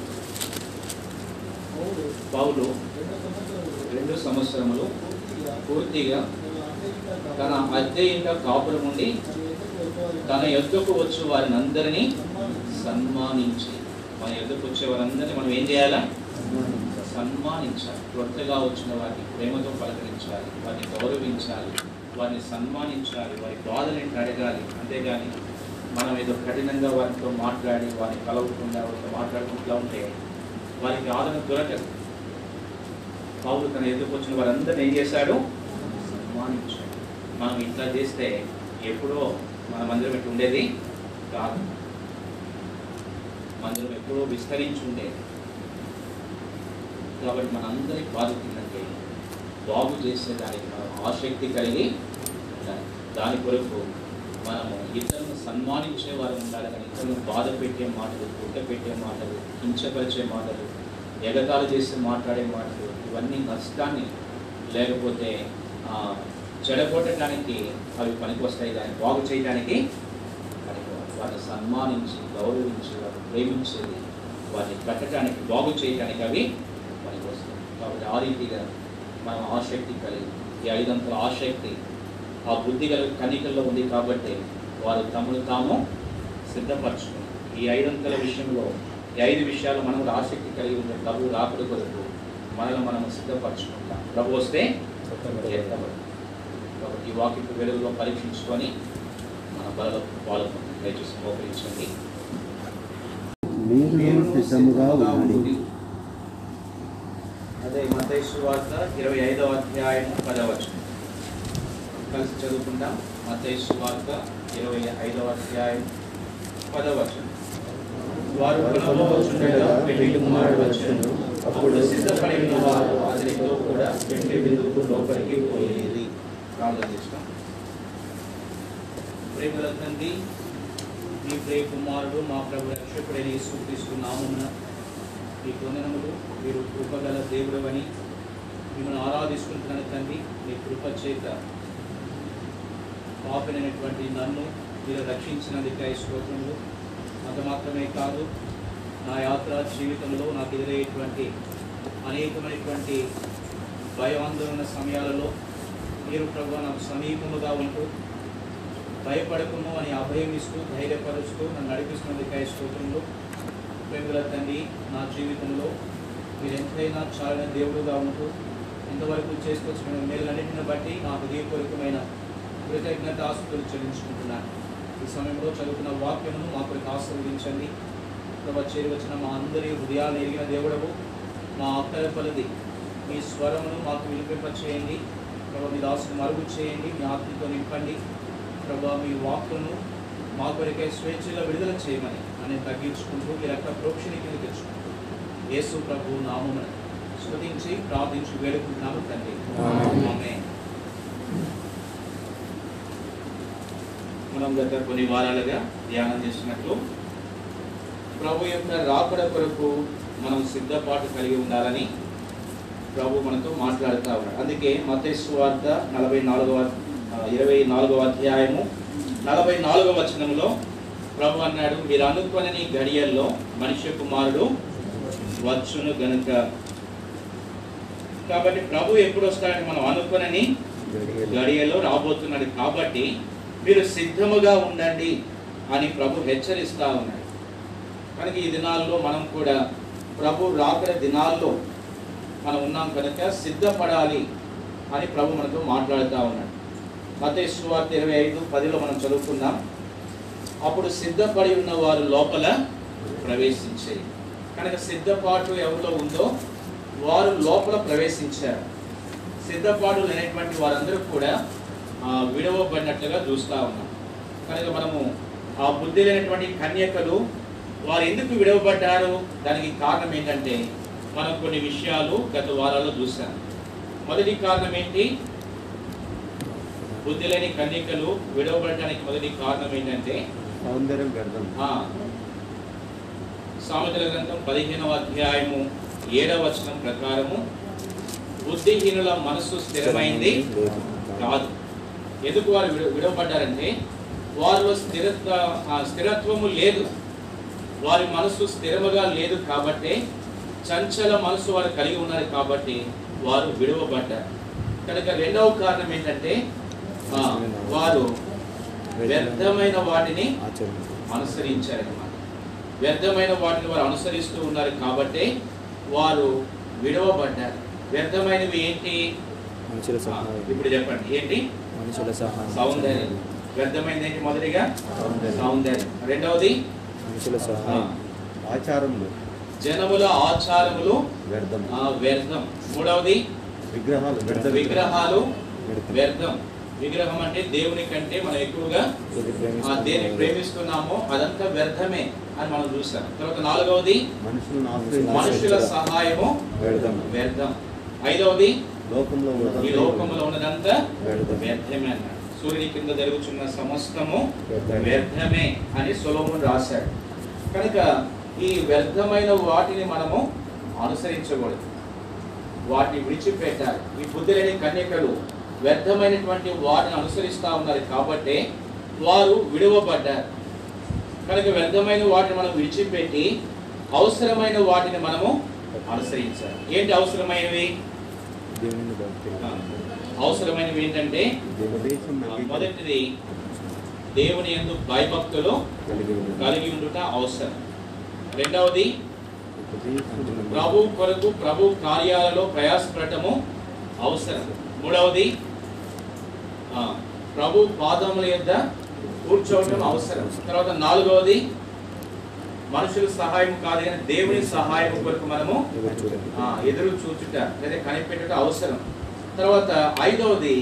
పౌలు రెండు సంవత్సరములు పూర్తిగా తన అద్దె ఇంట కాపురం ఉండి తన ఎద్దుకు వచ్చి వారిని అందరినీ సన్మానించి మన ఎద్దుకు వచ్చే వారందరినీ మనం ఏం చేయాలా? సన్మానించాలి. కొత్తగా వచ్చిన వారిని ప్రేమతో పలకరించాలి వారిని గౌరవించాలి వారిని సన్మానించాలి వారి బాధలేంటి అడగాలి. అంతేగాని మనం ఏదో కఠినంగా వారితో మాట్లాడి వారిని కలవకుండా వారితో మాట్లాడుకుంటూ ఉంటే వారికి ఆదరణ దొరకదు. పౌలు తన ఎదుర్కొచ్చిన వచ్చిన వారందరిని ఏం చేశాడు? సన్మానించాడు. మనం ఇట్లా చేస్తే ఎప్పుడో మన మందిరం ఇట్లా ఉండేది? కాదు. మందిరం ఎప్పుడో విస్తరించి ఉండేది. కాబట్టి మనందరి బాధ్యత ఏంటంటే బాగు చేసేదానికి మనం ఆసక్తి కలిగి దాని కొరకు మనము ఇతరులను సన్మానించే వారు ఉండాలి కానీ ఇతరులను బాధ పెట్టే మాటలు గుడ్డ పెట్టే మాటలు కించపరిచే మాటలు ఎగతాలు చేసి మాట్లాడే మాటలు ఇవన్నీ నష్టాన్ని లేకపోతే చెడగొట్టడానికి అవి పనికి వస్తాయి దాన్ని బాగు చేయడానికి పనికి వారిని సన్మానించి గౌరవించి వారిని ప్రేమించేది వారిని కట్టడానికి బాగు చేయడానికి అవి ఆ రీతిగా మనం ఆసక్తి కలిగి ఈ ఐదంతల ఆసక్తి ఆ బుద్ధి గల కణికల్లో ఉంది కాబట్టి వారు తమను తాము సిద్ధపరచుకున్నారు. ఈ ఐదంతల విషయంలో ఈ ఐదు విషయాలు మనం కూడా ఆసక్తి కలిగి ఉంటే ప్రభు రాకుడు కొరకు మనల్ని మనం సిద్ధపరచుకుంటాం. ప్రభు వస్తే కాబట్టి ఈ వాక్యపు వెలుగులో పరీక్షించుకొని మన బలలో పాల్గొని దయచేసి మోకరించండి. మీరు సిద్ధముగా ఉండండి. అదే మతైసు వార్త ఇరవై ఐదవ అధ్యాయం పదవచనం. కలిసి చదువుకుంటాం. మతైసు వార్త ఇరవై ఐదవ అధ్యాయం పదవచనం. వారు పెళ్ళి కుమారుడు వచ్చాను అప్పుడు సిద్ధపడి ఉన్న వారు అతనితో కూడా పెళ్ళి విందుకు లోపలికి పోయేది. ప్రార్థన చేస్తాం. ప్రేమల తండ్రి మీ ప్రియ కుమారుడు మా ప్రభు రక్షకుడైన యేసుక్రీస్తు నామమున మీ కొందనములు మీరు కృపగల దేవుడవని మిమ్మల్ని ఆరాధిస్తుంటున్నాను తండ్రి. మీ కృప చేత పాపినైనటువంటి నన్ను మీరు రక్షించినందుకే స్తోత్రములు. అంత మాత్రమే కాదు నా యాత్ర జీవితంలో నాకు ఎదురయ్యేటువంటి అనేకమైనటువంటి భయాందోళన సమయాలలో మీరు ప్రభు నాకు సమీపముగా ఉంటూ భయపడకుము అని అభయం ఇస్తూ ధైర్యపరుస్తూ నన్ను నడిపిస్తున్నందుకే స్తోత్రములు. ప్రేమల తండ్రి నా జీవితంలో. మీరు ఎంతైనా చాలిన దేవుడుగా ఉంటూ ఇంతవరకు చేసుకొచ్చిన మేలన్నింటిని బట్టి నా హృదయపూర్వకమైన కృతజ్ఞత ఆస్తులు చెల్లించుకుంటున్నాను. ఈ సమయంలో చదువుకున్న వాక్యమును మా కొరకు ఆశీర్వదించండి. ప్రభా చేరువచ్చిన మా అందరి హృదయాలు ఎరిగిన దేవుడవు. మా అక్కల పలది మీ స్వరమును మాకు వినిపింపచేయండి. ప్రభా మీ దాసును మరుగు చేయండి మీ ఆత్మతో నింపండి. ప్రభా మీ వాక్కును మా కొరకే స్వేచ్ఛలో విడుదల చేయమని. అని తగ్గించుకుంటూ రక్త ప్రోక్షణ కింద తెచ్చుకుంటూ యేసు ప్రభు నామమున స్తుతించి ప్రార్థించి వేడుకుంటున్నాము తండ్రి. మనం గత కొన్ని వారాలుగా ధ్యానం చేసినట్లు ప్రభు యొక్క రాకడ కొరకు మనం సిద్ధపాటు కలిగి ఉండాలని ప్రభు మనతో మాట్లాడుతూ ఉన్నాడు అందుకే మతేశ్వ వార్త నలభై నాలుగవ ఇరవై నాలుగవ అధ్యాయము నలభై నాలుగవ వచనంలో ప్రభు అన్నాడు మీరు అనుకుని గడియల్లో మనిషి కుమారుడు వచ్చును గనుక. కాబట్టి ప్రభు ఎప్పుడు వస్తాడని మనం అనుకునని గడియలో రాబోతున్నాడు కాబట్టి మీరు సిద్ధముగా ఉండండి అని ప్రభు హెచ్చరిస్తా ఉన్నాడు. కనుక ఈ దినాల్లో మనం కూడా ప్రభు రాకడ దినాల్లో మనం ఉన్నాం కనుక సిద్ధపడాలి అని ప్రభు మనతో మాట్లాడుతూ ఉన్నాడు. సువార్త ఇరవై ఐదు పదిలో మనం చదువుకుందాం. అప్పుడు సిద్ధపడి ఉన్న వారు లోపల ప్రవేశించే కనుక సిద్ధపాటు ఎవరిలో ఉందో వారు లోపల ప్రవేశించారు. సిద్ధపాటు లేనటువంటి వారందరూ కూడా విడవబడినట్లుగా చూస్తూ ఉన్నాం. కనుక మనము ఆ బుద్ధి లేనటువంటి కన్యకలు వారు ఎందుకు విడవబడ్డారు? దానికి కారణం ఏంటంటే మనం కొన్ని విషయాలు గత వారాల్లో చూసాం మొదటి కారణం ఏంటి? బుద్ధి లేని కన్యకలు విడవబడటానికి మొదటి కారణం ఏంటంటే సౌందర్యం వ్యర్థం సామెతల గ్రంథం పదిహేనవ అధ్యాయము ఏడవ వచనం ప్రకారము బుద్ధిహీనుల మనస్సు స్థిరమైంది కాదు. ఎందుకు వారు విడవబడ్డారంటే వారిలో స్థిరత్వ స్థిరత్వము లేదు. వారి మనసు స్థిరముగా లేదు కాబట్టి చంచల మనసు వారు కలిగి ఉన్నారు కాబట్టి వారు విడవబడ్డారు. కనుక రెండవ కారణం ఏంటంటే వారు వ్యర్థమైన వాటిని అనుసరించారన్నమాట. వ్యర్థమైన వాటిని వారు అనుసరిస్తూ ఉన్నారు కాబట్టి వారు విడవబడ్డారు. వ్యర్థమైనవి ఏంటి? ఇప్పుడు చెప్పండి. ఏంటి? మనుషుల సౌందర్యం. వ్యర్థమైనది ఏంటి మొదటిగా? సౌందర్యం. సౌందర్యం. రెండవది? మనుషుల ఆచారములు. జనముల ఆచారములు వ్యర్థం. ఆ, వ్యర్థం. మూడవది? విగ్రహాలు. వ్యర్థ. విగ్రహాలు వ్యర్థం. విగ్రహం అంటే దేవుని కంటే మనం ఎక్కువగా దేన్ని ప్రేమిస్తున్నామో అదంతా వ్యర్థమే అని మనం చూసాం తర్వాత నాలుగవది మనుషుల సహాయము వ్యర్థం. ఐదవది లోకంలో ఈ లోకంలో ఉన్నదంతా వ్యర్థం. వ్యర్థమే అన్నాడు. సూర్యుని కింద జరుగుతున్న సమస్తము వ్యర్థమే. అని సొలోమున్ రాశాడు. కనుక ఈ వ్యర్థమైన వాటిని మనము అనుసరించకూడదు. వాటిని విడిచిపెట్టాలి. ఈ బుద్ధి లేని కన్యకలు వ్యర్థమైనటువంటి వాటిని అనుసరిస్తా ఉన్నారు. కాబట్టి వారు విడువబడ్డారు. కనుక వ్యర్థమైన వాటిని మనం విడిచిపెట్టి అవసరమైన వాటిని మనము అనుసరించాలి. ఏంటి అవసరమైనవి? అవసరమైనవి ఏంటంటే మొదటిది దేవుని యందు భయభక్తులు కలిగి ఉండుట అవసరం. రెండవది. ప్రభు కొరకు ప్రభు కార్యాలలో ప్రయాసపడటము అవసరం. మూడవది ప్రభు పాదముల యొద్ద కూర్చోవటం అవసరం. తర్వాత నాలుగవది మనుషుల సహాయం కాదు కానీ దేవుని సహాయం కొరకు మనము ఎదురు చూచుట లేదా కనిపెట్టుట అవసరం. తర్వాత ఐదవది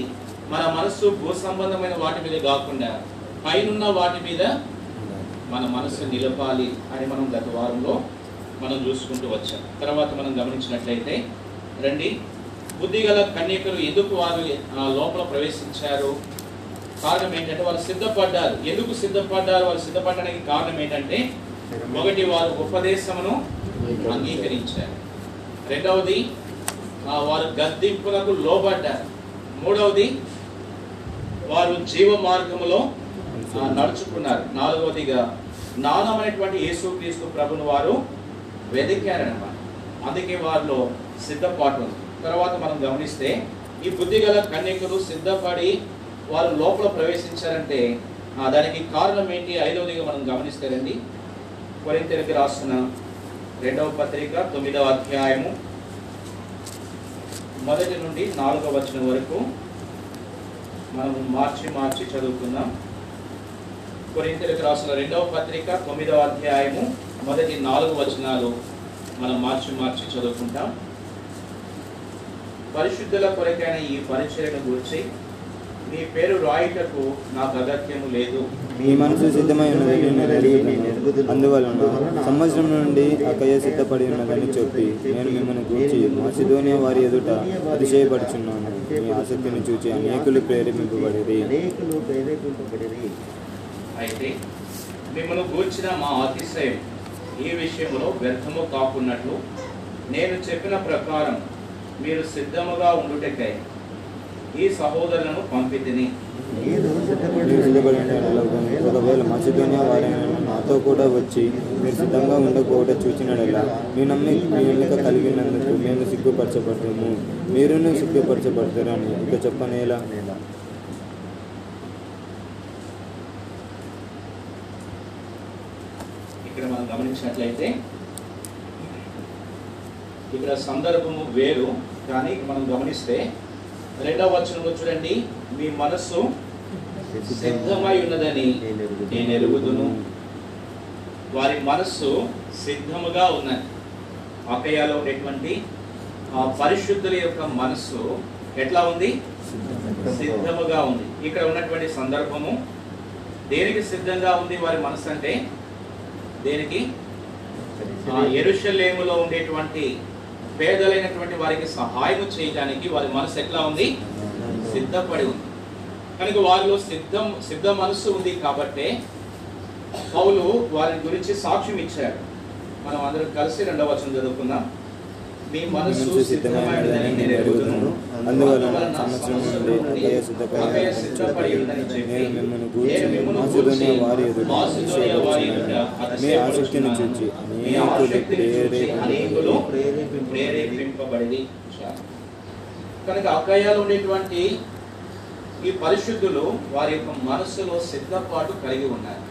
మన మనస్సు భూ సంబంధమైన వాటి మీద కాకుండా పైనున్న వాటి మీద మన మనస్సు నిలపాలి అని మనం గత వారంలో మనం చూసుకుంటూ వచ్చాం. తర్వాత మనం గమనించినట్లయితే రండి. బుద్ధిగల కన్యకులు ఎందుకు వారు ఆ, లోపల ప్రవేశించారు? కారణం ఏంటంటే వాళ్ళు సిద్ధపడ్డారు. ఎందుకు సిద్ధపడ్డారు? వాళ్ళు సిద్ధపడడానికి కారణం ఏంటంటే ఒకటి వారు ఉపదేశమును అంగీకరించారు. రెండవది వారు గద్దింపులకు లోబడ్డారు. మూడవది వారు జీవ మార్గంలో నడుచుకున్నారు. నాలుగవదిగా నానమైనటువంటి యేసుక్రీస్తు ప్రభును వారు వెదికారనమాట అందుకే వారిలో సిద్ధపాటు ఉంది. తర్వాత మనం గమనిస్తే ఈ బుద్ధి గల కన్యకులు సిద్ధపడి వారు లోపల ప్రవేశించారంటే ఆ, దానికి కారణం ఏంటి? ఐదవదిగా మనం గమనిస్తే రండి. కొరింతలకు రాస్తున్న రెండవ పత్రిక తొమ్మిదవ అధ్యాయము మొదటి నుండి నాలుగవ వచనం వరకు మనము మార్చి మార్చి చదువుకుందాం. కొరింతలకు రాసిన రెండవ పత్రిక తొమ్మిదవ అధ్యాయము మొదటి నాలుగు వచనాలు మనం మార్చి మార్చి చదువుకుంటాం. పరిశుద్ధుల కొరకైన ఈ పరిచయను గురించి నీ పేరు రాయుటకు నాకు అగత్యము లేదు. మీ మనసు సిద్ధమై ఉన్నదని ఎరుగుదును. అందువలన సంవత్సరం నుండి అకయ సిద్ధపడి ఉన్నదని చెప్పి నేను మిమ్మల్ని గూర్చి మాసిధోనియా వారి ఎదుట అతిశయపడుచున్నాను. మీ ఆసక్తిని చూచి అనేకులు ప్రేరేపింపబడిరి. అయితే మిమ్మల్ని గూర్చిన మా అతిశయం ఈ విషయంలో వ్యర్థము కాకున్నట్లు నేను చెప్పిన ప్రకారం మీరు సిద్ధముగా ఉండుటకై ఈ సహోదరులను పంపితిని. ఉండే ఒకవేళ వారైన నాతో కూడా వచ్చి మీరు సిద్ధంగా ఉండకపోవట చూచినడలా మీ నమ్మి మీ ఎన్నిక కలిగినందుకు మేము సిగ్గుపరచబడతాము. మీరును సిగ్గుపరచబడతారని ఇక చెప్పనేలా. ఇక్కడ మనం గమనించినట్లయితే ఇక్కడ సందర్భము వేరు కానీ మనం గమనిస్తే రెండవ వచనంలో చూడండి మీ మనస్సు సిద్ధమై ఉన్నదని నేను ఎరుగుదును. వారి మనస్సు సిద్ధముగా ఉన్నది. అకయాలో ఉండేటువంటి ఆ పరిశుద్ధుల యొక్క మనస్సు ఎట్లా ఉంది? సిద్ధముగా ఉంది. ఇక్కడ ఉన్నటువంటి సందర్భము దేనికి సిద్ధంగా ఉంది వారి మనసు అంటే? దేనికి? ఎరుషలేములో ఉండేటువంటి పేదలైనటువంటి వారికి సహాయం చేయడానికి వారి మనసు ఎట్లా ఉంది? సిద్ధపడి ఉంది. కనుక వారిలో సిద్ధం సిద్ధ మనస్సు ఉంది కాబట్టే పౌలు వారి గురించి సాక్ష్యం ఇచ్చాడు. మనం అందరం కలిసి రెండవ వచనం చదువుకుందాం. సిద్ధమైనదని నేను అందువలన సంవత్సరం నుండి సిద్ధపడి నేను మిమ్మల్ని గూర్చి వారి ఎదుట మీ ఆసక్తిని చూచి అనేకులు ప్రేరేపింపబడి కనుక ఉండేటువంటి ఈ పరిశుద్ధులు వారి యొక్క మనస్సులో సిద్ధపాటు కలిగి ఉన్నారు.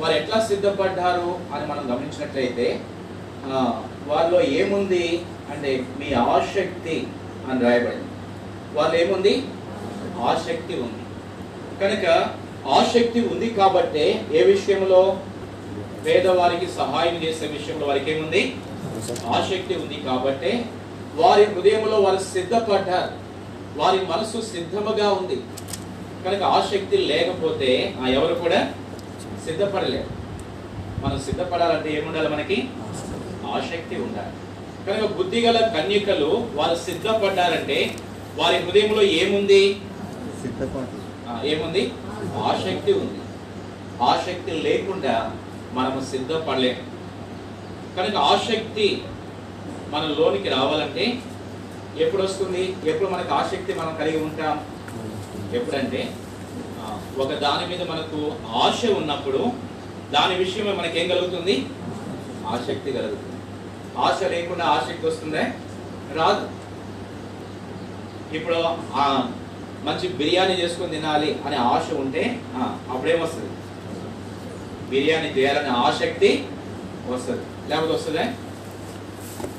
వారు ఎట్లా సిద్ధపడ్డారు అని మనం గమనించినట్లయితే వాళ్ళలో వారిలో ఏముంది అంటే మీ ఆసక్తి అని రాయబడింది. వాళ్ళు ఏముంది? ఆసక్తి ఉంది. కనుక ఆసక్తి ఉంది కాబట్టే ఏ విషయంలో? పేదవారికి సహాయం చేసే విషయంలో వారికి ఏముంది? ఆసక్తి ఉంది కాబట్టి వారి హృదయంలో వారు సిద్ధపడ్డారు. వారి మనసు సిద్ధముగా ఉంది. కనుక ఆసక్తి లేకపోతే ఆ ఎవరు కూడా సిద్ధపడలేరు. మనం సిద్ధపడాలంటే ఏముండాలి మనకి? ఆసక్తి ఉండాలి. కనుక బుద్ధిగల కన్యకలు వారు సిద్ధపడ్డారంటే వారి హృదయంలో ఏముంది? ఏముంది? ఆసక్తి ఉంది. ఆసక్తి లేకుండా మనము సిద్ధపడలేము కనుక ఆసక్తి మన లోనికి రావాలంటే ఎప్పుడు వస్తుంది? ఎప్పుడు మనకు ఆసక్తి మనం కలిగి ఉంటాం? ఎప్పుడంటే ఒక దాని మీద మనకు ఆశ ఉన్నప్పుడు దాని విషయమే మనకి ఏం కలుగుతుంది? ఆసక్తి కలుగుతుంది. ఆశ లేకుండా ఆసక్తి వస్తుందే? రాదు. ఇప్పుడు మంచి బిర్యానీ చేసుకొని తినాలి అనే ఆశ ఉంటే అప్పుడేమొస్తుంది బిర్యానీ చేయాలనే ఆసక్తి వస్తుంది. లేకపోతే వస్తుందే?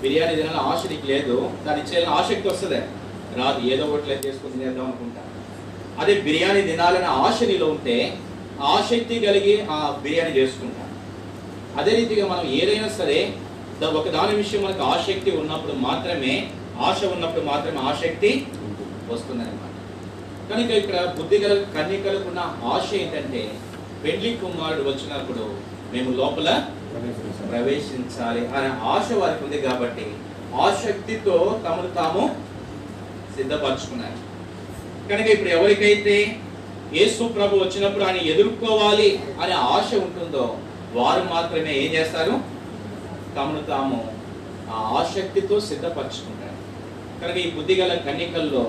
బిర్యానీ తినాలని ఆశ నీకు లేదు దాన్ని చేయాలని ఆసక్తి వస్తుందే? రాదు. ఏదో ఒకటి లేదు చేసుకుని తినేద్దాం అనుకుంటా. అదే బిర్యానీ తినాలనే ఆశ నీలో ఉంటే ఆసక్తి కలిగి ఆ బిర్యానీ చేసుకుంటా. అదే రీతిగా మనం ఏదైనా సరే ఒక దాని విషయం మనకు ఆసక్తి ఉన్నప్పుడు మాత్రమే ఆశ ఉన్నప్పుడు మాత్రమే ఆసక్తి వస్తుందన్నమాట. కనుక ఇక్కడ బుద్ధి గల కన్యకలకు ఉన్న ఆశ ఏంటంటే పెండ్లి కుమారుడు వచ్చినప్పుడు మేము లోపల ప్రవేశించాలి అనే ఆశ వారికి ఉంది కాబట్టి ఆసక్తితో తమను తాము సిద్ధపరచుకున్నారు. కనుక ఇప్పుడు ఎవరికైతే యేసు ప్రభు వచ్చినప్పుడు ఆయన ఎదుర్కోవాలి అనే ఆశ ఉంటుందో వారు మాత్రమే ఏం చేస్తారు? తమను తాము ఆ ఆసక్తితో సిద్ధపరచుకుంటారు. కనుక ఈ బుద్ధిగల కన్నికల్లో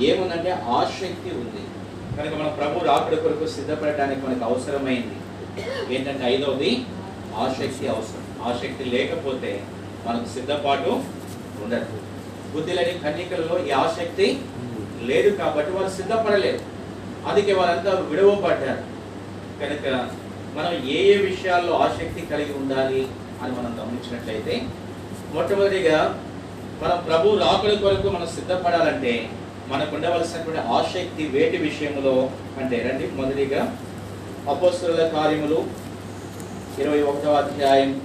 ఏముందంటే ఆసక్తి ఉంది. కనుక మన ప్రభు రాకుడి కొరకు సిద్ధపడటానికి మనకు అవసరమైంది. ఏంటంటే ఐదవది ఆసక్తి అవసరం. ఆసక్తి లేకపోతే మనకు సిద్ధపాటు ఉండదు. బుద్ధి లేని కన్నికల్లో ఈ ఆసక్తి లేదు కాబట్టి వారు సిద్ధపడలేదు అందుకే వారంతా విడవబడ్డారు. కనుక మనం ఏ ఏ విషయాల్లో ఆసక్తి కలిగి ఉండాలి? అని మనం గమనించినట్లయితే మొట్టమొదటిగా మన ప్రభు రాకుల కొరకు మనం సిద్ధపడాలంటే మనకు ఉండవలసినటువంటి ఆసక్తి వేటి విషయంలో అంటే రండి మొదటిగా అపోస్తుల కార్యములు ఇరవై ఒకటవ అధ్యాయం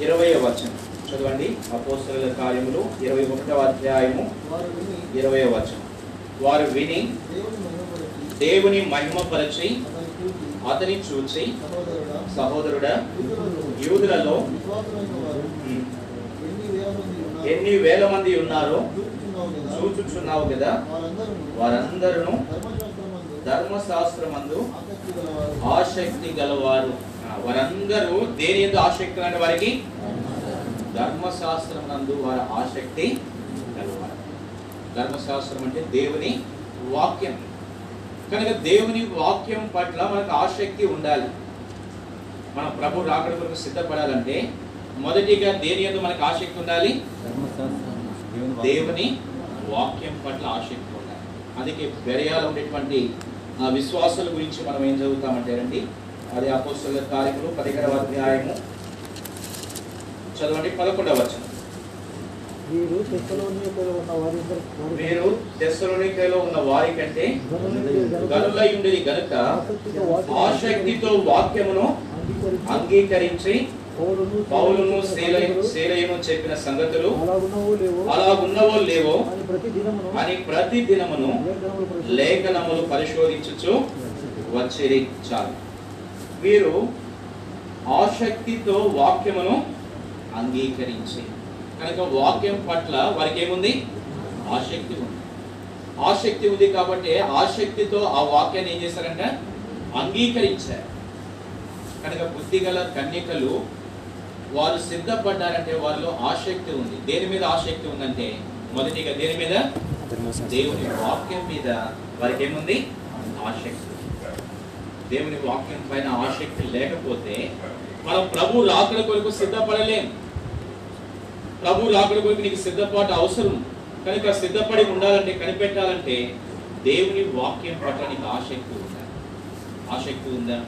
ఇరవై వచనం. చదవండి. అపోస్తుల కార్యములు ఇరవై ఒకటవ అధ్యాయము ఇరవై వచనం. వారు విని దేవుని మహిమపరిచి అతని చూచి సహోదరుడా యూదులలో ఎన్ని వేల మంది ఉన్నారో? చూచుచున్నావు కదా. వారందరూ ధర్మశాస్త్రమందు ఆసక్తి గలవారు. వారందరూ దేని ఎందు ఆసక్తి అంటే వారికి? ధర్మశాస్త్రం నందు వారి ఆసక్తి గలవారు. ధర్మశాస్త్రం అంటే దేవుని వాక్యం. కనుక దేవుని వాక్యం పట్ల మనకు ఆసక్తి ఉండాలి. మన ప్రభు రాకడ కొరకు సిద్ధపడాలంటే మొదటిగా దేని ఎందు మనకు ఆసక్తి ఉండాలి? దేవుని వాక్యం పట్ల ఆసక్తి ఉండాలి. అందుకే బెరయాలో ఉండేటువంటి ఆ విశ్వాసుల గురించి మనం ఏం చదువుతామంటే రండి. అది అపోస్తుల కార్యములు పదిహేడవ అధ్యాయము. చదవండి పదకొండవ వారిద్దరు మీరు తెస్సలోనికలో ఉన్న వారి కంటే గనులై ఉండేది గనుక ఆసక్తితో వాక్యమును అంగీకరించి పౌలును పౌలును శీలయు శీలయును చెప్పిన సంగతులు అలా ఉన్నవో లేవో అని ప్రతి దినమును లేఖనములు పరిశోధించుచు వచ్చిరి చాలు వీరు ఆసక్తితో వాక్యమును అంగీకరించి కనుక వాక్యం పట్ల వారికి ఏముంది ఆసక్తి ఉంది. ఆసక్తి ఉంది కాబట్టి ఆసక్తితో ఆ వాక్యాన్ని ఏం చేశారంటే? అంగీకరించారు. కనుక బుద్ధి గల కన్యకలు వారు సిద్ధపడ్డారంటే వారిలో ఆసక్తి ఉంది. దేని మీద ఆసక్తి ఉందంటే మొదటిగా దేని మీద? దేవుని వాక్యం మీద. వారికి ఏముంది? ఆసక్తి దేవుని వాక్యం పైన ఆసక్తి లేకపోతే మనం ప్రభు రాకుల కొరకు సిద్ధపడలేం. ప్రభు రాకుల కొరకు నీకు సిద్ధపాటు అవసరం. కనుక సిద్ధపడి ఉండాలంటే కనిపెట్టాలంటే దేవుని వాక్యం పట్ల నీకు ఆసక్తి ఉందా? ఆసక్తి ఉందా?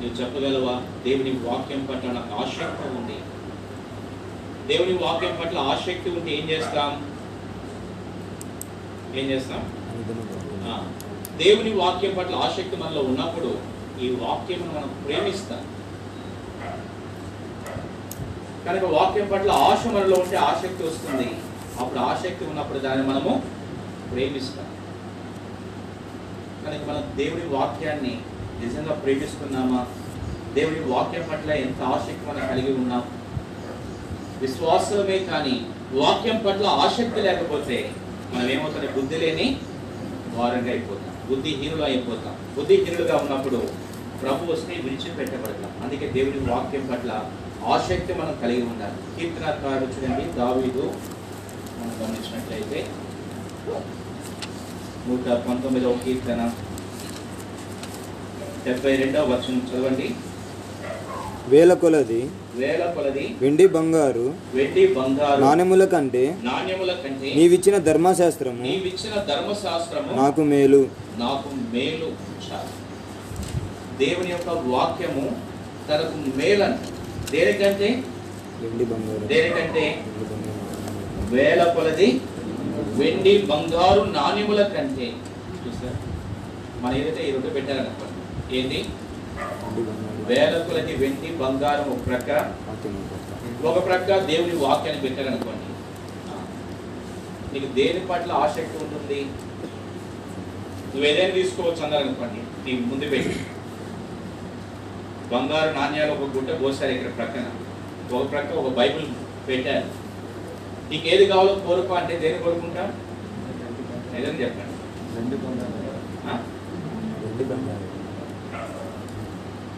నువ్వు చెప్పగలవా? దేవుని వాక్యం పట్ల నాకు ఆసక్తి ఉంది. దేవుని వాక్యం పట్ల ఆసక్తి ఉంటే ఏం చేస్తాం? ఏం చేస్తాం? దేవుని వాక్యం పట్ల ఆసక్తి మనలో ఉన్నప్పుడు ఈ వాక్యం మనం ప్రేమిస్తాం. కనుక వాక్యం పట్ల ఆశ మనలో ఉంటే ఆసక్తి వస్తుంది. అప్పుడు ఆసక్తి ఉన్నప్పుడు దాన్ని మనము ప్రేమిస్తాం. కనుక మనం దేవుని వాక్యాన్ని నిజంగా ప్రేమిస్తున్నామా? దేవుని వాక్యం పట్ల ఎంత ఆసక్తి మనం కలిగి ఉన్నాం? విశ్వాసమే కానీ వాక్యం పట్ల ఆసక్తి లేకపోతే మనం ఏమవుతుంది బుద్ధి లేని వారంగా అయిపోతాం. బుద్ధిహీనులు అయిపోతాం. బుద్ధిహీనులుగా ఉన్నప్పుడు ప్రభు వస్తే విడిచిపెట్టబడతాం. అందుకే దేవుని వాక్యం పట్ల ఆసక్తి మనం కలిగి ఉండాలి. కీర్తనకారుడు చూడండి. దావీదు మనం గమనించినట్లయితే నూట పంతొమ్మిదవ కీర్తన. డెబ్బై రెండవ వచనం చదవండి. వేల కొలది వేల కొలది వెండి బంగారు వెండి బంగారు నాణెముల కంటే నాణ్యముల కంటే నీవిచ్చిన ధర్మశాస్త్రము నీవిచ్చిన ధర్మశాస్త్రము నాకు మేలు. నాకు మేలు. దేవుని యొక్క వాక్యము తనకు మేలని. దేనికంటే? వెండి బంగారు. దేనికంటే? వేల కొలది వెండి బంగారు నాణ్యముల కంటే. చూసారా? మన ఏదైతే ఈ రెండు పెట్టారనుకోండి. ఏంటి కొలది వెండి బంగారం ఒక ప్రక్క. ఒక ప్రక్క దేవుని వాక్యాన్ని పెట్టారనుకోండి నీకు దేని పట్ల ఆసక్తి ఉంటుంది? నువ్వు ఏదైనా తీసుకోవచ్చు అన్నారనుకోండి నీ ముందు పెట్టి. బంగారు నాణ్యాలు ఒక గుట్ట పోసారు ఇక్కడ ప్రక్కన. ఒక ప్రక్క ఒక బైబిల్ పెట్టారు. నీకు ఏది కావాలో కోరుకో అంటే దేని కోరుకుంటా? ఏదని చెప్పండి.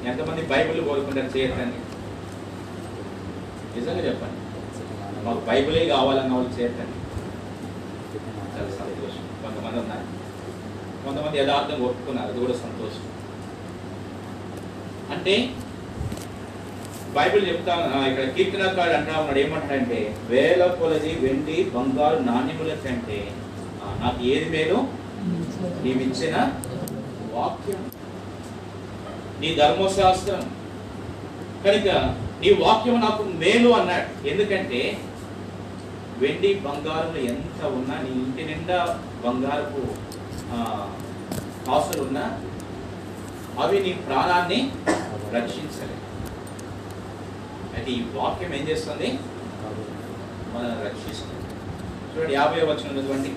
ఎంతమంది బైబిల్ కోరుకుంటారు చేయొద్దండి నిజంగా చెప్పండి. మాకు బైబిలే కావాలన్న వాళ్ళు చేయొద్దండి చాలా సంతోషం. కొంతమంది ఉన్నారు. కొంతమంది యథార్థం ఒప్పుకున్నారు. అది కూడా సంతోషం. అంటే బైబిల్ చెప్తా ఇక్కడ కీర్తనకాడు అంటా ఉన్నాడు. ఏమంటాడంటే వేల కొలది వెండి బంగారు నాణ్యముల కంటే నాకు ఏది మేలు? నీవిచ్చిన వాక్యం. నీ ధర్మశాస్త్రం. కనుక నీ వాక్యం నాకు మేలు అన్నాడు. ఎందుకంటే వెండి బంగారం ఎంత ఉన్నా నీ ఇంటి నిండా బంగారపు కాసులు ఉన్నా అవి నీ ప్రాణాన్ని రక్షించలేవు. అయితే ఈ వాక్యం ఏం చేస్తుంది? మనల్ని రక్షిస్తుంది. చూడండి యాభై వచనం ఉన్నటువంటి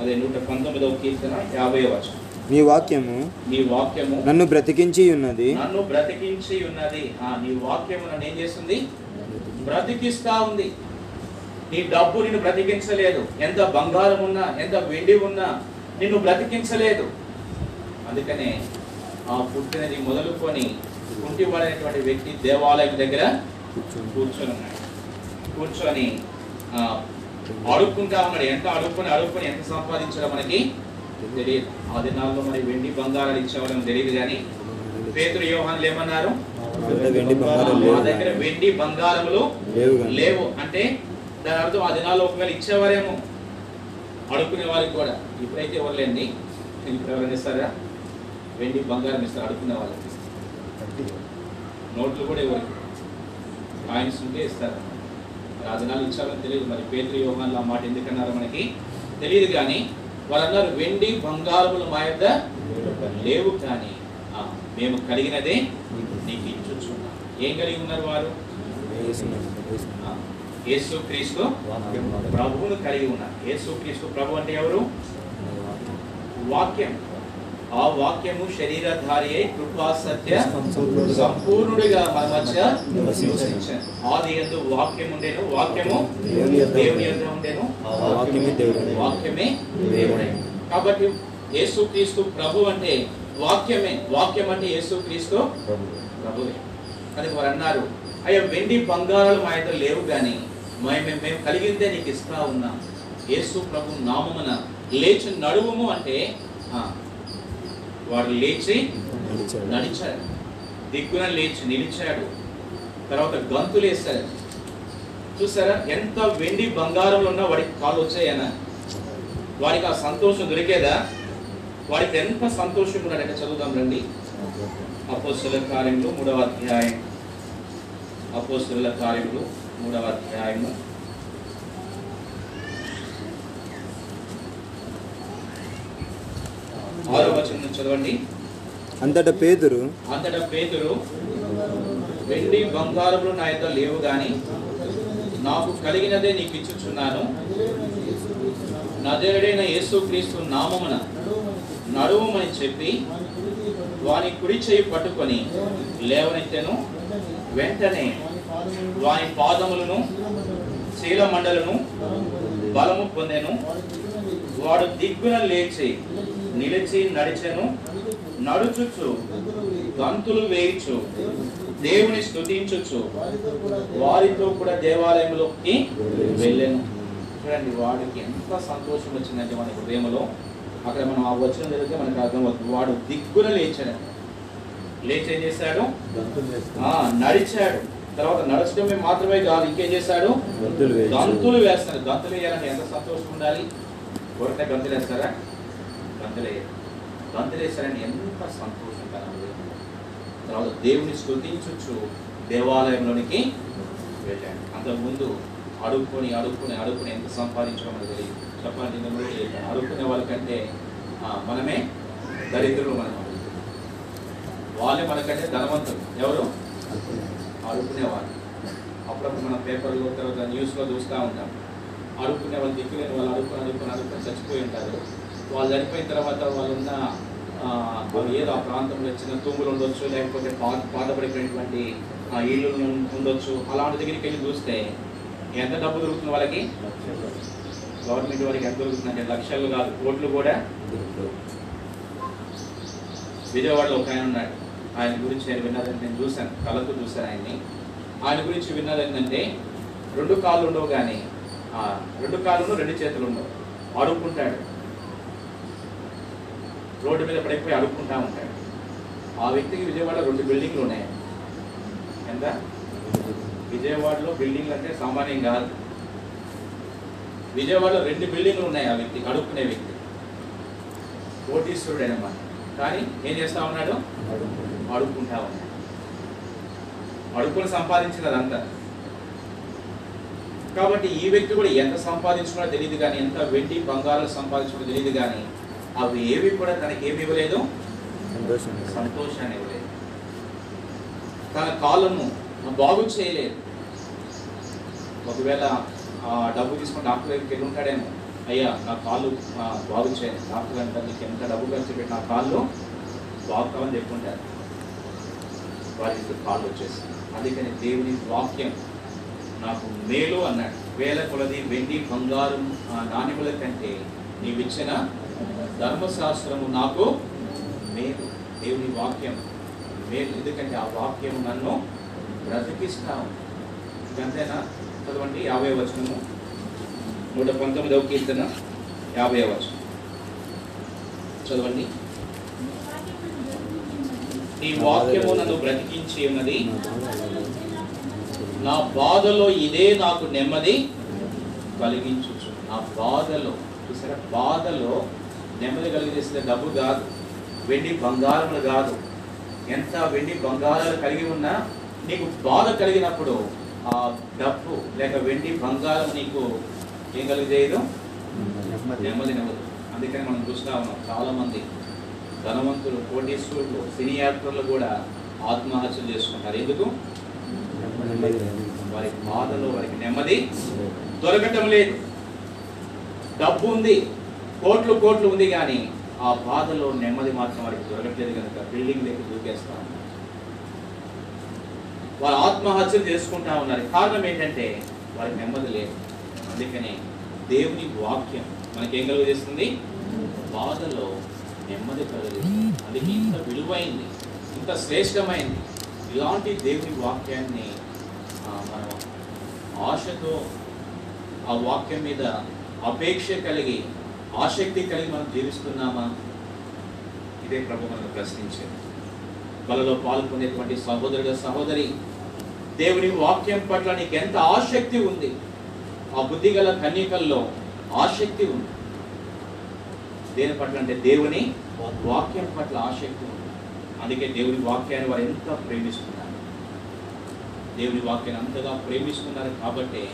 అదే నూట పంతొమ్మిదవ కీర్తన యాభై వచనం. నీ వాక్యము నీ వాక్యము నన్ను బ్రతికించి ఉన్నది నన్ను బ్రతికించి ఉన్నది ఆ నీ వాక్యము నన్ను ఏం చేస్తుంది? బ్రతికిస్తా ఉంది. నీ డబ్బు నిన్ను బ్రతికించలేదు. ఎంత బంగారం ఉన్నా ఎంత వెండి ఉన్నా నిన్ను బ్రతికించలేదు. అందుకనే ఆ పుట్టినది మొదలుకొని కుంటివాడైనటువంటి వ్యక్తి దేవాలయం దగ్గర కూర్చొని కూర్చొని ఉన్నాడు. కూర్చొని ఆ, అడుక్కుంటా ఉన్నాడు. ఎంత అడుక్కొని అడుక్కొని ఎంత సంపాదించాలో మనకి తెలియదు ఆ దినాల్లో మరి వెండి బంగారాలు ఇచ్చేవాళ్ళని తెలియదు కానీ పేతురు యోహాన్లు ఏమన్నారు మా దగ్గర వెండి బంగారములు లేవు అంటే దాని అర్థం ఆ దినాల్లో ఒకవేళ ఇచ్చేవారేమో అడుక్కునే వారికి కూడా. ఇప్పుడైతే ఇవ్వలేండి ఇప్పుడు ఎవరైనా ఇస్తారా? వెండి బంగారం ఇస్తారు అడుక్కునే వాళ్ళకి. నోట్లు కూడా ఎవరికి? కాయిన్స్ ఉంటే ఇస్తారు. దినాలు ఇచ్చారని తెలియదు. మరి పేదరి యోగాల్లో ఆ మాట ఎందుకన్నారో మనకి? తెలియదు కానీ వారు అన్నారు వెండి బంగారములు మా యొక్క లేవు కానీ మేము కలిగినదే నీకు ఇచ్చుచున్నాం. ఏం కలిగి ఉన్నారు వారు? యేసు క్రీస్తు ప్రభువును కలిగి ఉన్నారు. యేసు క్రీస్తు ప్రభు అంటే ఎవరు? వాక్యం. ఆ వాక్యము శరీరధారి అయి కృపా సత్య సంపూర్ణుడిగా మన మధ్య నివసించాను ఆది యందు వాక్యం ఉండేను వాక్యము దేవుని ఉండేను. ఆ వాక్యమే దేవుడు వాక్యమే దేవుడే. కాబట్టి యేసుక్రీస్తు ప్రభు అంటే వాక్యమే. వాక్యం అంటే యేసుక్రీస్తు ప్రభువే. కనుక వారు అన్నారు అయ్యా వెండి బంగారాలు మా ఇద్దరు లేవు కానీ మేము మేము కలిగిందే నీకు ఇస్తా ఉన్నాం. యేసు ప్రభు నామమున లేచి నడువుము అంటే వాడు లేచి నడిచాడు. నడిచాడు. దిగ్గున లేచి నిలిచాడు. తర్వాత గంతులు వేశాడు చూసారా? ఎంత వెండి బంగారంలో ఉన్నా వాడికి కాళ్ళు వచ్చాయనా వాడికి ఆ సంతోషం దొరికేదా? వాడికి ఎంత సంతోషం ఉన్నాడంటే చదువుదాం రండి. అపోస్తుల కార్యములు మూడవ అధ్యాయం. అపోస్తుల కార్యములు మూడవ అధ్యాయము. ఆరో వచనం చదవండి. అంతటా పేతురు అంతటా పేతురు వెండి బంగారములు నా యొక్క లేవు గాని నాకు కలిగినదే నీకు ఇచ్చుచున్నాను. నజరుడైన యేసుక్రీస్తు నామమున నడువమని చెప్పి వాని కుడి చేయి పట్టుకొని లేవనెత్తెను. వెంటనే వాని పాదములను శీలమండలను బలము పొందెను. వాడు దిగ్గున లేచి నిలిచి నడిచెను నడుచుచు గంతులు వేయిచు దేవుని స్తుతించుచు వారితో కూడా దేవాలయంలోకి వెళ్ళాను. చూడండి వాడికి ఎంత సంతోషం వచ్చిందంటే మన హృదయంలో. అక్కడ మనం ఆ వచనం జరిగితే మనకు అర్థమవుతుంది. వాడు దిగ్గున లేచాడు. లేచి ఏం చేశాడు నడిచాడు. తర్వాత నడచడమే మాత్రమే కాదు ఇంకేం చేశాడు? గంతులు వేయచ్చు. వేస్తాడు. గంతులు వేయాలంటే ఎంత సంతోషం ఉండాలి? కొరటే గంతులు వేస్తారా? గంతులు వేయాలి ఎంత సంతోషం కలదు తర్వాత దేవుని స్తుతించుచు దేవాలయంలోనికి వెళ్ళాడు. అంతకుముందు అడుక్కొని అడుక్కొని అడుక్కొని ఎంత సంపాదించడం మనకు తెలియదు. చెప్పాలంటే అడుక్కునే వాళ్ళకంటే మనమే దరిద్రులు మనం వాళ్ళే మనకంటే ధనవంతులు. ఎవరు? అడుక్కునేవాళ్ళు. అప్పుడప్పుడు మనం పేపర్లో తర్వాత న్యూస్లో చూస్తూ ఉంటాం. అడుక్కునే వాళ్ళు దిక్కులేని వాళ్ళు అడుక్కుని అడుక్కుని అడుక్కుని చచ్చిపోయి ఉంటారు. వాళ్ళు చనిపోయిన తర్వాత వాళ్ళు ఉన్న ఏదో ఆ ప్రాంతంలో చిన్న తూములు ఉండొచ్చు లేకపోతే పాత పాతపడిపోయినటువంటి ఆ, ఇళ్ళు ఉండొచ్చు అలాంటి దగ్గరికి వెళ్ళి చూస్తే ఎంత డబ్బు దొరుకుతుంది వాళ్ళకి? గవర్నమెంట్ వారికి ఎంత దొరుకుతుందంటే లక్షలు కాదు కోట్లు కూడా విజయవాడలో ఒక ఆయన ఉన్నాడు. ఆయన గురించి నేను విన్నదని నేను చూశాను కళ్ళతో చూశాను ఆయన్ని. ఆయన గురించి విన్నది ఏంటంటే రెండు కాళ్ళు ఉండవు కానీ రెండు కాళ్ళు రెండు చేతులు ఉండవు. అడుక్కుంటాడు రోడ్డు మీద పడిపోయి అడుక్కుంటా ఉంటాడు. ఆ వ్యక్తికి విజయవాడ రెండు బిల్డింగ్లు ఉన్నాయి. ఎంత? విజయవాడలో బిల్డింగ్లు అంటే సామాన్యం కాదు. విజయవాడలో రెండు బిల్డింగ్లు ఉన్నాయి ఆ వ్యక్తి అడుక్కునే వ్యక్తి. కోటీశ్వరుడు అనమాట కానీ ఏం చేస్తా ఉన్నాడు? అడుక్కుంటా ఉన్నాడు. అడుక్కుని సంపాదించినదంతా కాబట్టి ఈ వ్యక్తి కూడా ఎంత సంపాదించుకున్నా తెలియదు కానీ ఎంత వెండి బంగారం సంపాదించుకున్నా తెలియదు కానీ అవి ఏవి కూడా తనకి ఏమి ఇవ్వలేదు. సంతోషం సంతోషాన్ని ఇవ్వలేదు. తన కాళ్ళను బాగు చేయలేదు. ఒకవేళ డబ్బు తీసుకుని డాక్టర్ దగ్గరికి వెళ్ళి ఉంటాడేమో. అయ్యా నా కాళ్ళు బాగు చేయండి డాక్టర్ అంటారు నీకు ఎంత డబ్బు ఖర్చు పెట్టి నా కాళ్ళు బాగుతామని చెప్పుకుంటారు. వారికి కాళ్ళు వచ్చేసి. అందుకని దేవుని వాక్యం నాకు మేలు అన్నాడు. వేల కొలది వెండి బంగారం నాణ్యముల కంటే నీవిచ్చిన ధర్మశాస్త్రము నాకు మేలు. దేవుని వాక్యం మేలు. ఎందుకంటే ఆ వాక్యం నన్ను బ్రతికిస్తాను అంతేనా చదవండి యాభై వచనము. నూట పంతొమ్మిదవ కీర్తన యాభై వచనం. చదవండి. నీ వాక్యము నన్ను బ్రతికించి ఉన్నది. నా బాధలో ఇదే నాకు నెమ్మది కలిగించు నా బాధలో చూసారా? బాధలో నెమ్మది కలిగజేస్తే డబ్బు కాదు వెండి బంగారములు కాదు. ఎంత వెండి బంగారాలు కలిగి ఉన్నా నీకు బాధ కలిగినప్పుడు ఆ డబ్బు లేక వెండి బంగారం నీకు ఏం కలిగజేయదు? నెమ్మది. నెమ్మది అందుకని మనం చూస్తా ఉన్నాం చాలా మంది ధనవంతులు కోటీశ్వరులు సినీ యాక్టర్లు కూడా ఆత్మహత్యలు చేసుకుంటారు. ఎందుకు? వారి బాధలో వారికి నెమ్మది దొరకటం లేదు. డబ్బు ఉంది. కోట్లు కోట్లు ఉంది కానీ ఆ బాధలో నెమ్మది మాత్రం వారికి దొరకట్లేదు కనుక బిల్డింగ్ దగ్గర దూకేస్తా ఉన్నారు. వారు ఆత్మహత్యలు చేసుకుంటా ఉన్నారు. కారణం ఏంటంటే వారికి నెమ్మది లేదు. అందుకనే దేవుని వాక్యం మనకేం కలుగజేస్తుంది? బాధలో నెమ్మది కలుగుతుంది అది ఇంత విలువైంది ఇంత శ్రేష్టమైంది ఇలాంటి దేవుని వాక్యాన్ని మనం ఆశతో ఆ వాక్యం మీద అపేక్ష కలిగి ఆసక్తి కలిగి మనం జీవిస్తున్నామా? ఇదే ప్రభు మనకు ప్రశ్నించేది. బలలో పాల్గొనేటువంటి సహోదరుడు సహోదరి దేవుని వాక్యం పట్ల నీకు ఎంత ఆసక్తి ఉంది? ఆ బుద్ధిగల కన్యకల్లో ఆసక్తి ఉంది. దేని పట్ల అంటే దేవుని వాక్యం పట్ల ఆసక్తి ఉంది. అందుకే దేవుని వాక్యాన్ని వారు ఎంత ప్రేమిస్తున్నారు? దేవుని వాక్యాన్ని అంతగా ప్రేమిస్తున్నారు కాబట్టి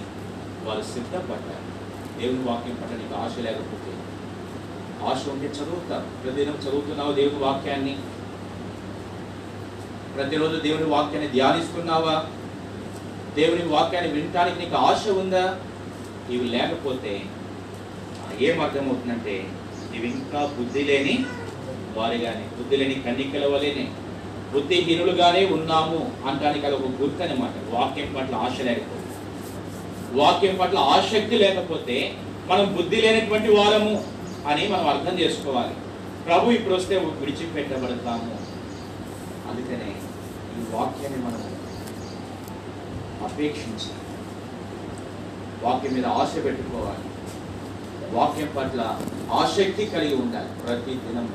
వారు సిద్ధపడ్డారు. దేవుని వాక్యం పట్ల నీకు ఆశ లేకపోతే ఆశ ఉంటే చదువుతారు ప్రతిదినం చదువుతున్నావు దేవుని వాక్యాన్ని? ప్రతిరోజు దేవుని వాక్యాన్ని ధ్యానిస్తున్నావా? దేవుని వాక్యాన్ని వినటానికి నీకు ఆశ ఉందా? ఇవి లేకపోతే ఏం అర్థమవుతుందంటే ఇవి ఇంకా బుద్ధి లేని వారిగానే బుద్ధి లేని కన్నికల వలెనే. బుద్ధిహీనులుగానే ఉన్నాము అనడానికి అది ఒక గుర్తు అనమాట వాక్యం పట్ల ఆశ లేకపోతే. వాక్యం పట్ల ఆసక్తి లేకపోతే మనం బుద్ధి లేనటువంటి వారము. అని మనం అర్థం చేసుకోవాలి. ప్రభు ఇప్పుడు వస్తే విడిచిపెట్టబడతాము. అందుకనే ఈ వాక్యాన్ని మనం అపేక్షించి వాక్యం మీద ఆశ పెట్టుకోవాలి. వాక్యం పట్ల ఆసక్తి కలిగి ఉండాలి. ప్రతి దినం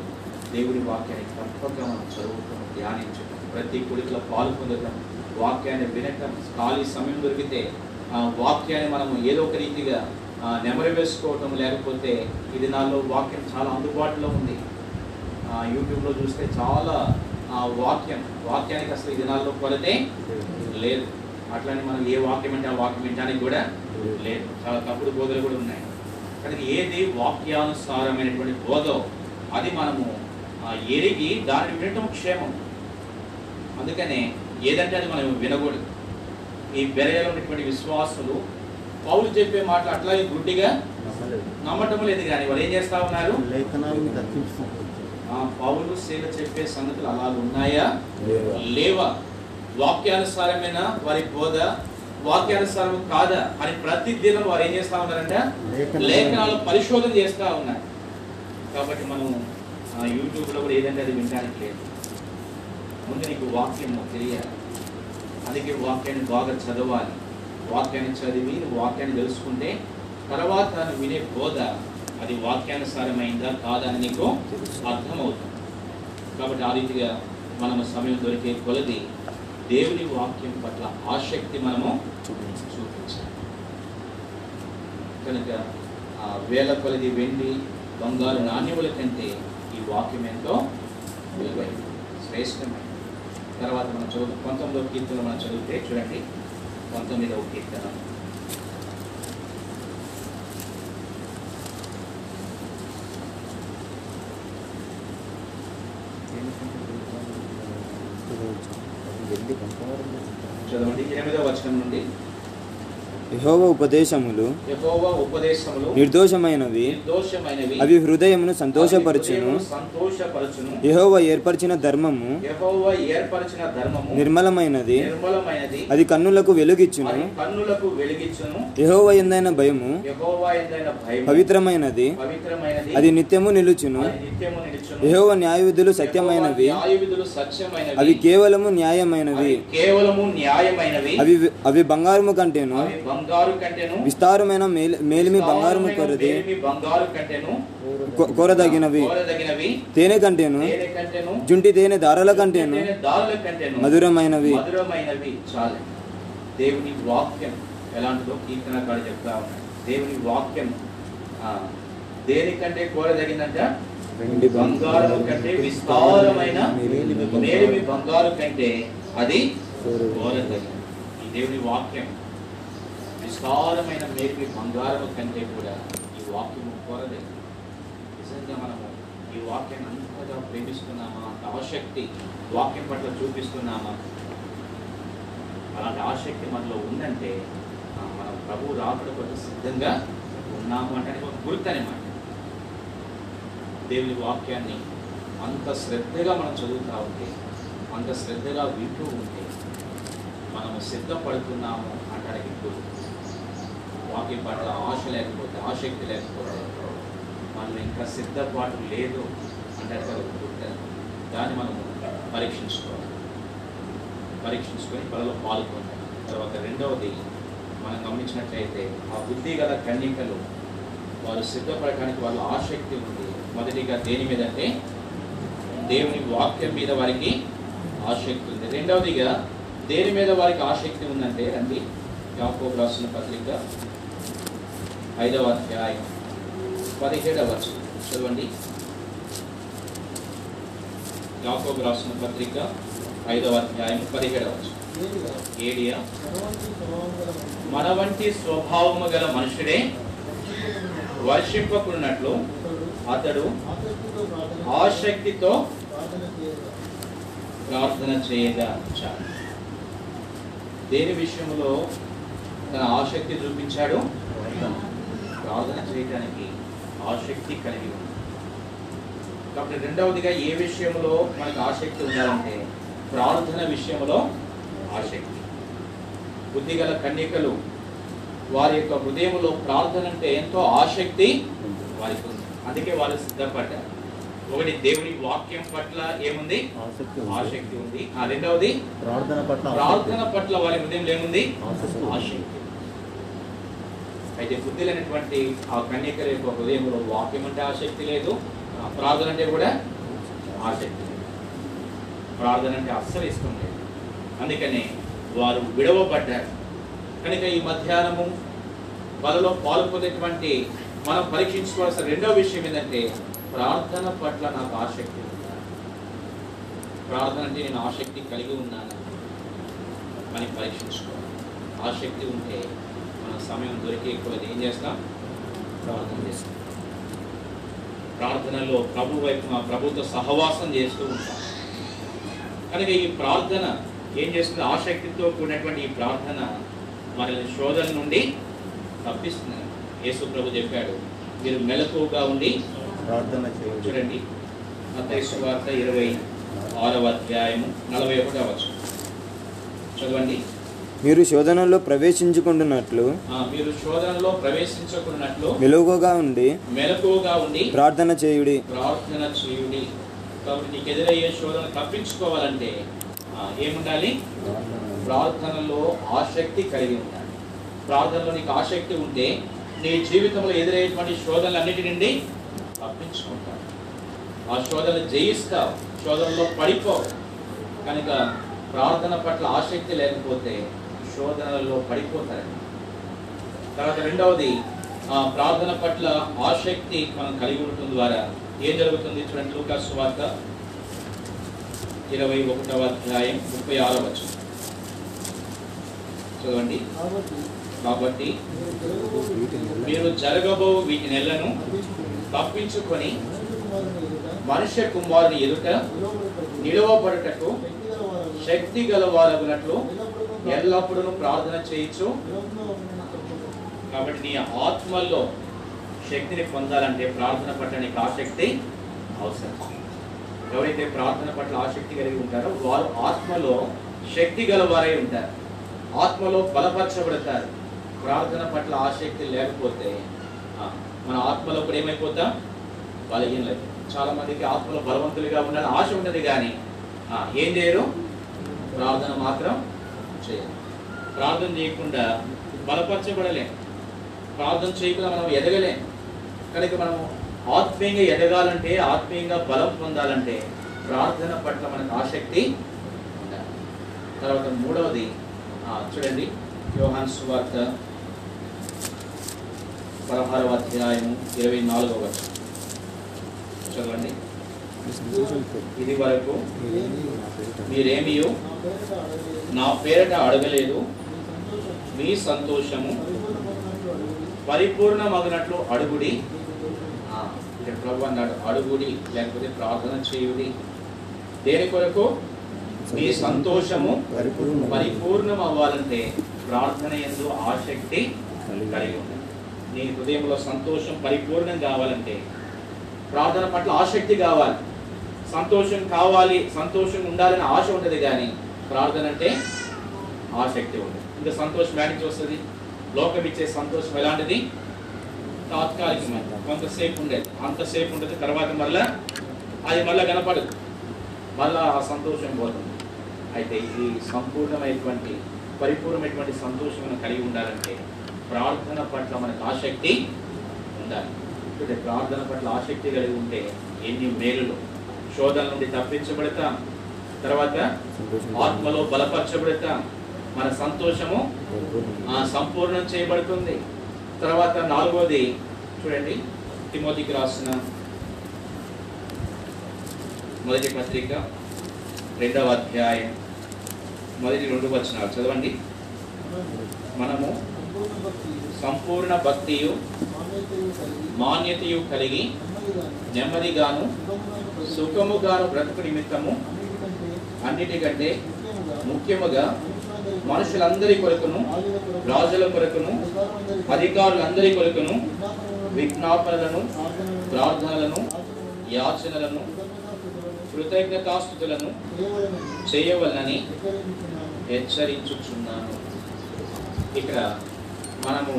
దేవుని వాక్యాన్ని తప్పక మనం చదువుతాం ధ్యానించడం ప్రతి కుడికలో పాల్పొందటం వాక్యాన్ని వినటం ఖాళీ సమయం దొరికితే ఆ వాక్యాన్ని మనం ఏదో ఒక రీతిగా నెమరు వేసుకోవటం లేకపోతే ఇది నాలో వాక్యం చాలా అందుబాటులో ఉంది. యూట్యూబ్లో చూస్తే చాలా ఆ, వాక్యం వాక్యానికి అసలు ఈ దినాల్లో కొరతే లేదు. అట్లానే మనం ఏ వాక్యం అంటే ఆ వాక్యం వినడానికి కూడా లేదు. చాలా తప్పుడు బోధలు కూడా ఉన్నాయి. కానీ ఏది వాక్యానుసారమైనటువంటి బోధో అది మనము ఎరిగి దానిని వినటం క్షేమం. అందుకనే ఏదంటే అది మనం వినకూడదు. ఈ బెరయలో ఉన్నటువంటి విశ్వాసులు పౌలు చెప్పే మాటలు అట్లాగే గుడ్డిగా నమ్మటం లేదు కానీ వాళ్ళు ఏం చేస్తా ఉన్నారు? పౌలు శీల చెప్పే సంగతులు అలా ఉన్నాయా? లేవా. వాక్యానుసారమైన? వారి బోధ వాక్యానుసారం కాదా? అని ప్రతి దినం వారు ఏం చేస్తా ఉన్నారంటే? లేఖనాలు- పరిశోధన చేస్తా ఉన్నారు. కాబట్టి మనం యూట్యూబ్లో కూడా ఏదంటే అది వినడానికి లేదు. ముందు నీకు వాక్యము తెలియాలి. అందుకే వాక్యాన్ని బాగా చదవాలి. వాక్యాన్ని చదివి నువ్వు వాక్యాన్ని తెలుసుకుంటే తర్వాత నువ్వు వినే బోధ అది వాక్యానుసారమైందా కాదా అని నీకు అర్థమవుతుంది. కాబట్టి ఆ రీతిగా మనము సమయం దొరికే కొలది దేవుని వాక్యం పట్ల ఆసక్తి మనము చూపించాలి. కనుక ఆ వేల కొలది వెండి బంగారు నాణ్యముల కంటే ఈ వాక్యం ఎంతో విలువైంది శ్రేష్టమైంది తర్వాత మనం చదువు పంతొమ్మిదో కీర్తన మనం చదివితే చూడండి. పంతొమ్మిదవ కీర్తన. చదవండి ఎనిమిదవ వచనం నుండి. యెహోవ ఉపదేశములు నిర్దోషమైనవి అవి హృదయమును సంతోషపరచును. యెహోవ ఏర్పరిచిన ధర్మము నిర్మలమైనది అది కన్నులకు వెలుగిచ్చును. యెహోవ ఎందైన భయము పవిత్రమైనది అది నిత్యము నిలుచును. యెహోవ న్యాయవిధులు సత్యమైనవి అవి కేవలము న్యాయమైనవి. అవి అవి బంగారము కంటెను. విస్తారమైన మేలి- మేలిమి బంగారము కొరది. కోరదగినవి. తేనె కంటేను. జుంటి తేనె దారల కంటేను. మధురమైనవి. దేవుని వాక్యం ఎలాంటిదో కీర్తనకాడు చెప్తా ఉన్నాడు. దేవుని వాక్యం దేనికంటే కోరదగిందంట? వెండి బంగారం కంటే విస్తారమైన బంగారం. కంటే అది. కోరదగినది. ఈ దేవుని వాక్యం విశాలమైన మేలిమి బంగారం కంటే కూడా ఈ వాక్యము కోరలేదు. నిజంగా మనము ఈ వాక్యాన్ని అంతగా ప్రేమిస్తున్నామా? అంత ఆసక్తి వాక్యం పట్ల చూపిస్తున్నామా? అలాంటి ఆసక్తి మనలో ఉందంటే మనం ప్రభు రాకుడు కొరకు సిద్ధంగా ఉన్నాము అంటే ఒక గుర్తు అనమాట దేవుని వాక్యాన్ని అంత శ్రద్ధగా మనం చదువుతూ ఉంటే అంత శ్రద్ధగా వింటూ ఉంటే మనము సిద్ధపడుతున్నాము అంటానికి గుర్తు. వాక్యం పట్ల ఆశ లేకపోతే ఆసక్తి లేకపోతే మనం ఇంకా సిద్ధపాటు లేదు అంటారు కదా దాన్ని మనం పరీక్షించుకోవాలి. పరీక్షించుకొని పనులు పాల్గొంటాం. తర్వాత రెండవది మనం గమనించినట్లయితే ఆ బుద్ధి గల కన్యకలు వారు సిద్ధపడటానికి వాళ్ళ ఆసక్తి ఉంది. మొదటిగా దేని మీద అంటే దేవుని వాక్యం మీద వారికి ఆసక్తి ఉంది. రెండవదిగా దేని మీద వారికి ఆసక్తి ఉందంటే రండి యాకోబు రాసిన పత్రిక ఐదవ అధ్యాయం. పదిహేడవ చదవండి. యాకోబు రాసిన పత్రిక ఐదవ అధ్యాయం పదిహేడవ ఏడియా మన వంటి స్వభావము గల మనుషుడే వర్షింపకున్నట్లు అతడు ఆసక్తితో ప్రార్థన చేయగా ప్రార్థన చేయగా చాలు. దేని విషయంలో తన ఆసక్తి చూపించాడు? ప్రార్థన చేయడానికి ఆసక్తి కలిగి ఉంది. కాబట్టి రెండవదిగా ఏ విషయంలో మనకు ఆసక్తి ఉండాలంటే ప్రార్థన విషయంలో ఆసక్తి. బుద్ధిగల కన్యకలు వారి యొక్క హృదయంలో ప్రార్థన అంటే ఎంతో ఆసక్తి వారికి ఉంది. అందుకే వాళ్ళు సిద్ధపడ్డారు. ఒకటి దేవుని వాక్యం పట్ల ఏముంది? ఆసక్తి ఉంది. ఆ రెండవది ప్రార్థన పట్ల ప్రార్థన పట్ల వారి హృదయంలో ఏముంది. ఆసక్తి. అయితే బుద్ధి లేనటువంటి ఆ కన్యకల యొక్క హృదయంలో వాక్యం అంటే ఆసక్తి లేదు ప్రార్థన అంటే కూడా ఆసక్తి లేదు. ప్రార్థన అంటే అస్సలు ఇష్టం లేదు. అందుకనే వారు విడవబడ్డారు. కనుక ఈ మధ్యాహ్నము వాళ్ళలో పాల్గొనేటువంటి మనం పరీక్షించుకోవాల్సిన రెండో విషయం ఏంటంటే ప్రార్థన పట్ల నాకు ఆసక్తి ఉందా? ప్రార్థన అంటే నేను ఆసక్తి కలిగి ఉన్నాను? అని పరీక్షించుకోవాలి. ఆసక్తి ఉంటే సమయం దొరికి ఎక్కువ ఏం చేస్తాం? ప్రార్థన చేస్తాం. ప్రార్థనలో ప్రభు వైపు మా ప్రభుతో సహవాసం చేస్తూ ఉంటాం. కనుక ఈ ప్రార్థన ఏం చేస్తుంది? ఆసక్తితో కూడినటువంటి ఈ ప్రార్థన మనల్ని శోధన నుండి తప్పిస్తుంది. యేసు ప్రభు చెప్పాడు మీరు మెలకువగా ఉండి ప్రార్థన చేయండి. చూడండి. మత్తయి సువార్త ఇరవై ఆరవ అధ్యాయము నలభై ఒకటవ చదవండి. మీరు శోధనలో ప్రవేశించుకుంటున్నట్లు మీరు శోధనలో ప్రవేశించకున్నట్లు మెలుగుగా ఉండి మెలకువగా ఉండి ప్రార్థన చేయుడి. ప్రార్థన చేయుడి. కాబట్టి నీకు ఎదురయ్యే శోధన తప్పించుకోవాలంటే ఏముండాలి? ప్రార్థనలో ఆసక్తి కలిగి ఉండాలి. ప్రార్థనలో నీకు ఆసక్తి ఉంటే నీ జీవితంలో ఎదురయ్యేటువంటి శోధనలన్నిటి నుండి తప్పించుకుంటావు. ఆ శోధనలు జయిస్తావు. శోధనలో పడిపోవు. కనుక ప్రార్థన పట్ల ఆసక్తి లేకపోతే శోధనలలో పడిపోతారు తర్వాత రెండవది ఆ ప్రార్థన పట్ల ఆసక్తి మనం కలిగి ఉండటం ద్వారా ఏం జరుగుతుంది చూడండి లూకాస్ వార్త ఇరవై ఒకటవ అధ్యాయం ముప్పై ఆరవ చదవండి. కాబట్టి మీరు జరగబో వీటి నెలను తప్పించుకుని మనుష్య కుమారుని ఎదుట నిలవబడుటకు శక్తి గలవారగునట్లు ఎల్లప్పుడూ ప్రార్థన చేయొచ్చు కాబట్టి నీ ఆత్మల్లో శక్తిని పొందాలంటే ప్రార్థన పట్ల నీకు ఆసక్తి అవసరం. ఎవరైతే ప్రార్థన పట్ల ఆసక్తి కలిగి ఉంటారో వారు ఆత్మలో శక్తి గలవారై ఉంటారు. ఆత్మలో బలపరచబడతారు. ప్రార్థన పట్ల ఆసక్తి లేకపోతే మన ఆత్మలో కూడా ఏమైపోతాం? బలహీనలేదు చాలా మందికి ఆత్మలో బలవంతులుగా ఉండాలని ఆశ ఉంటుంది కానీ ఏం చేయరు? ప్రార్థన మాత్రం చేయరు ప్రార్థన చేయకుండా బలపరచబడలేం. ప్రార్థన చేయకుండా మనం ఎదగలేం. కనుక మనం ఆత్మీయంగా ఎదగాలంటే ఆత్మీయంగా బలం పొందాలంటే ప్రార్థన పట్ల మనకు ఆసక్తి ఉండాలి. తర్వాత మూడవది చూడండి యోహాన్ సువార్త పదహారవ అధ్యాయము ఇరవై నాలుగవ చదవండి. ఇది వరకు మీరేమియో? నా పేరట అడగలేదు. మీ సంతోషము పరిపూర్ణమగినట్లు అడుగుడి. ప్రభు అన్నాడు అడుగుడి లేకపోతే ప్రార్థన చేయుడి. దేని కొరకు? మీ సంతోషము పరిపూర్ణం అవ్వాలంటే ప్రార్థన ఎందు ఆసక్తి కలిగి ఉండాలి నీ హృదయంలో సంతోషం పరిపూర్ణం కావాలంటే ప్రార్థన పట్ల ఆసక్తి కావాలి. సంతోషం కావాలి సంతోషం ఉండాలని ఆశ ఉంటుంది కానీ ప్రార్థన అంటే ఆసక్తి ఉండదు ఇంకా సంతోషం ఎక్కడి నుంచి వస్తుంది? లోకం ఇచ్చే సంతోషం ఎలాంటిది? తాత్కాలికమైనది. కొంతసేపు ఉండేది. అంతసేపు ఉండదు. తర్వాత మళ్ళా అది మళ్ళీ కనపడదు. మళ్ళా ఆ సంతోషం పోతుంది. అయితే ఈ సంపూర్ణమైనటువంటి పరిపూర్ణమైనటువంటి సంతోషం మనం కలిగి ఉండాలంటే ప్రార్థన పట్ల మనకు ఆసక్తి ఉండాలి. అంటే ప్రార్థన పట్ల ఆసక్తి కలిగి ఉంటే ఎన్ని మేలులు? శోధన నుండి తప్పించబడతాం. తర్వాత ఆత్మలో బలపరచబడతాం మన సంతోషము ఆ, సంపూర్ణం చేయబడుతుంది. తర్వాత నాలుగోది చూడండి తిమోతికి రాసిన మొదటి పత్రిక రెండవ అధ్యాయం మొదటి రెండు వచనాలు. చదవండి. మనము సంపూర్ణ భక్తియు మాన్యతయు కలిగి నెమ్మదిగాను సుఖముగాను బ్రతుకు నిమిత్తము అన్నిటికంటే ముఖ్యముగా మనుషులందరి కొరకును రాజుల కొరకును అధికారులందరి కొరకును విజ్ఞాపనలను ప్రార్థనలను యాచనలను కృతజ్ఞతాస్థుతులను చేయవలనని హెచ్చరించుచున్నాను. ఇక్కడ మనము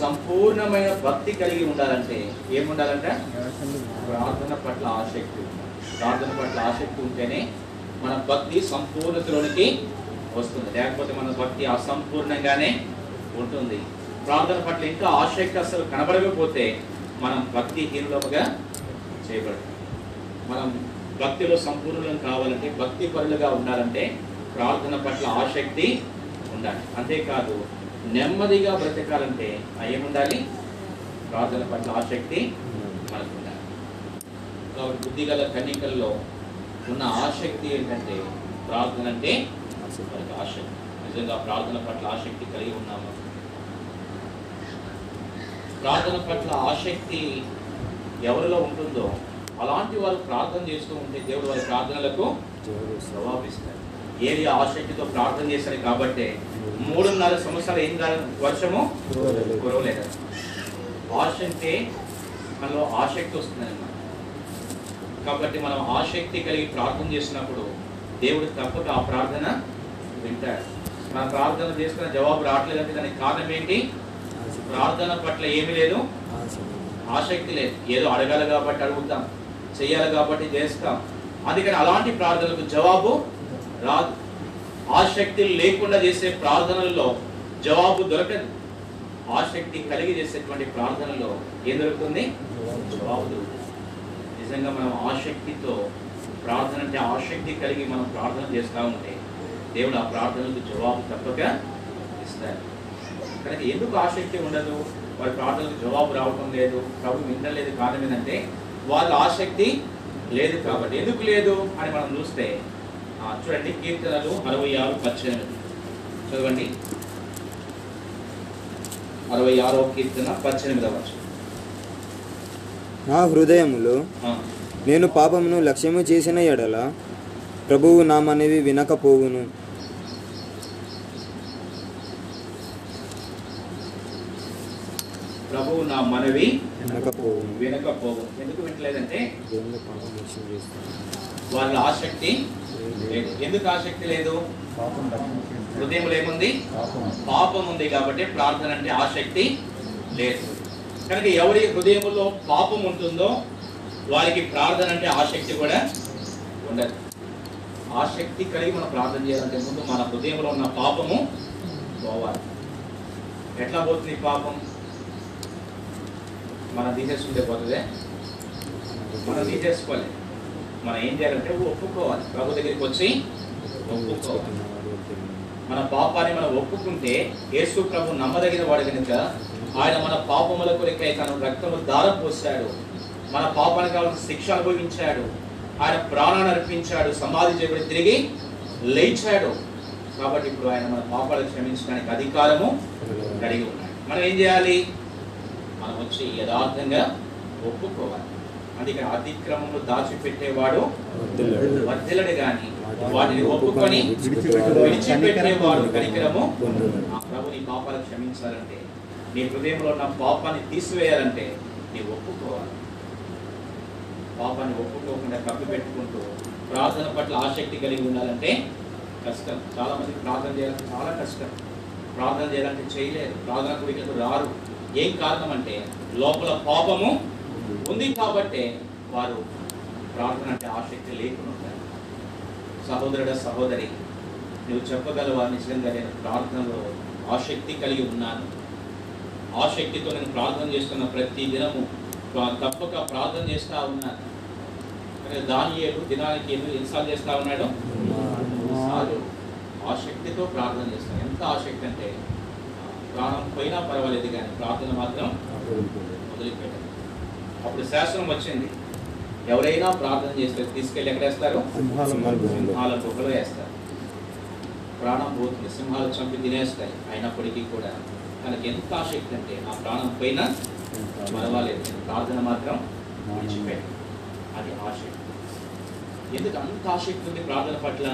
సంపూర్ణమైన భక్తి కలిగి ఉండాలంటే ఏముండాలంట? ప్రార్థన పట్ల ఆసక్తి ప్రార్థన పట్ల ఆసక్తి ఉంటేనే మన భక్తి సంపూర్ణతలోనికి వస్తుంది. లేకపోతే మన భక్తి అసంపూర్ణంగానే ఉంటుంది. ప్రార్థన పట్ల ఇంకా ఆసక్తి అసలు కనబడకపోతే మనం భక్తిహీనులముగా చేయబడతాం. మనం భక్తిలో సంపూర్ణం కావాలంటే భక్తి పరులుగా ఉండాలంటే ప్రార్థన పట్ల ఆసక్తి ఉండాలి. అంతేకాదు నెమ్మదిగా బ్రతకాలంటే ఏముండాలి? ప్రార్థన పట్ల ఆసక్తి మనకు ఉండాలి. కాబట్టి బుద్ధిగల కన్నికల్లో ఉన్న ఆసక్తి ఏంటంటే ప్రార్థన అంటే మనకి ఆసక్తి. నిజంగా ప్రార్థన పట్ల ఆసక్తి కలిగి ఉన్నాము? ప్రార్థన పట్ల ఆసక్తి ఎవరిలో ఉంటుందో అలాంటి వారు ప్రార్థన చేస్తూ ఉంటే దేవుడు వారి ప్రార్థనలకు జవాబిస్తాడు ఏది ఆసక్తితో ప్రార్థన చేశారు కాబట్టి మూడున్నర సంవత్సరాలు ఏం కాదు వర్షము? కురవలేదు. ఆశ అంటే మనలో ఆసక్తి వస్తుంది అన్నమాట కాబట్టి మనం ఆసక్తి కలిగి ప్రార్థన చేసినప్పుడు దేవుడు తప్పక ఆ ప్రార్థన వింటాడు. మన ప్రార్థన చేసుకున్న జవాబు రావట్లేదంటే దానికి కారణం ఏంటి? ప్రార్థన పట్ల ఏమీ లేదు. ఆసక్తి లేదు. ఏదో అడగాలి కాబట్టి అడుగుతాం. చేయాలి కాబట్టి చేస్తాం. అందుకని అలాంటి ప్రార్థనలకు జవాబు రాదు. ఆసక్తి లేకుండా చేసే ప్రార్థనల్లో జవాబు దొరకదు. ఆసక్తి కలిగి చేసేటువంటి ప్రార్థనలో ఏం దొరుకుతుంది? జవాబు దొరుకుతుంది. నిజంగా మనం ఆసక్తితో ప్రార్థన అంటే ఆసక్తి కలిగి మనం ప్రార్థన చేస్తూ ఉంటే దేవుడు ఆ ప్రార్థనలకు జవాబు తప్పక ఇస్తారు కనుక ఎందుకు ఆసక్తి ఉండదు? వారి ప్రార్థనలకు జవాబు రావటం లేదు. ప్రభు వినలేదు కారణం ఏంటంటే వాళ్ళ ఆసక్తి లేదు కాబట్టి. ఎందుకు లేదు అని మనం చూస్తే చూడండి కీర్తనలు అరవై ఆరు పద్దెనిమిది. చదవండి. అరవై ఆరో కీర్తన పద్దెనిమిదవ వచనం. నా హృదయములో నేను పాపమును లక్ష్యము చేసిన ఎడల ప్రభువు నా మనవి వినకపోవును. ప్రభువు నా మనవి వినకపోవును. వినకపోవు ఎందుకు చేస్తాను వాళ్ళ ఆసక్తి లేదు. ఎందుకు ఆసక్తి లేదు. హృదయంలో ఏముంది? పాపం. పాపం ఉంది కాబట్టి ప్రార్థన అంటే ఆసక్తి లేదు. కనుక ఎవరి హృదయంలో పాపం ఉంటుందో వారికి ప్రార్థన అంటే ఆసక్తి కూడా ఉండదు. ఆసక్తి కలిగి మనం ప్రార్థన చేయాలంటే ముందు మన హృదయంలో ఉన్న పాపము పోవాలి. ఎట్లా పోతుంది పాపం? మనం తీసేసుకుంటే పోతుందే? మనం తీసేసుకోవాలి. మనం ఏం చేయాలంటే ఒప్పుకోవాలి. ప్రభు దగ్గరికి వచ్చి ఒప్పుకోవాలి. మన పాపాన్ని మనం ఒప్పుకుంటే యేసు ప్రభు నమ్మదగిన వాడు కనుక ఆయన మన పాపముల కొరికై తన రక్తము దారపోసాడు మన పాపానికి కావాల్సిన శిక్ష అనుభవించాడు. ఆయన ప్రాణాన్ని అర్పించాడు. సమాధి చేయబడి తిరిగి లేచాడు. కాబట్టి ఇప్పుడు ఆయన మన పాపాలు క్షమించడానికి అధికారము కలిగి ఉన్నాడు. మనం ఏం చేయాలి? మనం వచ్చి యథార్థంగా ఒప్పుకోవాలి. అందుకని అతిక్రమము దాచిపెట్టేవాడు. వర్ధిల్లడు గాని వాటిని ఒప్పుకొని విడిచిపెట్టువాడు విడిచిపెట్టేవాడు కనికరము. ఆ ప్రభు నీ పాపాలు క్షమించాలంటే నీ హృదయంలో ఉన్న పాపాన్ని తీసివేయాలంటే నీ ఒప్పుకోవాలి. పాపాన్ని ఒప్పుకోకుండా కప్పి పెట్టుకుంటూ ప్రార్థన పట్ల ఆసక్తి కలిగి ఉండాలంటే కష్టం. చాలా మంది ప్రార్థన చేయాలంటే చాలా కష్టం. ప్రార్థన చేయాలంటే చేయలేరు. ప్రార్థన కుడికలకు రారు. ఏం కారణం అంటే లోపల పాపము ఉంది కాబట్టే వారు ప్రార్థన అంటే ఆసక్తి లేకుండా సహోదరుడ సహోదరి నువ్వు చెప్పగలవా? నిజంగా నేను ప్రార్థనలో ఆసక్తి కలిగి ఉన్నాను. ఆసక్తితో నేను ప్రార్థన చేస్తున్న ప్రతి దినము తప్పక ప్రార్థన చేస్తా ఉన్నాను. కానీ దానియేలు దినానికి ఎన్ని ఎన్నిసార్లు చేస్తా ఉన్నాడు? సార్లు ఆసక్తితో ప్రార్థన చేస్తాను ఎంత ఆసక్తి అంటే ప్రాణం పోయినా పర్వాలేదు కానీ ప్రార్థన మాత్రం వదిలిపెట్టాను అప్పుడు శాసనం వచ్చింది. ఎవరైనా ప్రార్థన చేస్తే తీసుకెళ్ళి ఎక్కడ వేస్తారు? సింహాల గుహలో. వేస్తారు. ప్రాణం పోతుంది సింహాలు చంపి తినేస్తాయి. అయినప్పటికీ కూడా తనకి ఎంత ఆసక్తి అంటే నా ప్రాణం పైన పర్వాలేదు. ప్రార్థన మాత్రం విడిచిపెట్టాను అది ఆసక్తి. ఎందుకు అంత ఆసక్తి ఉంది ప్రార్థన పట్ల?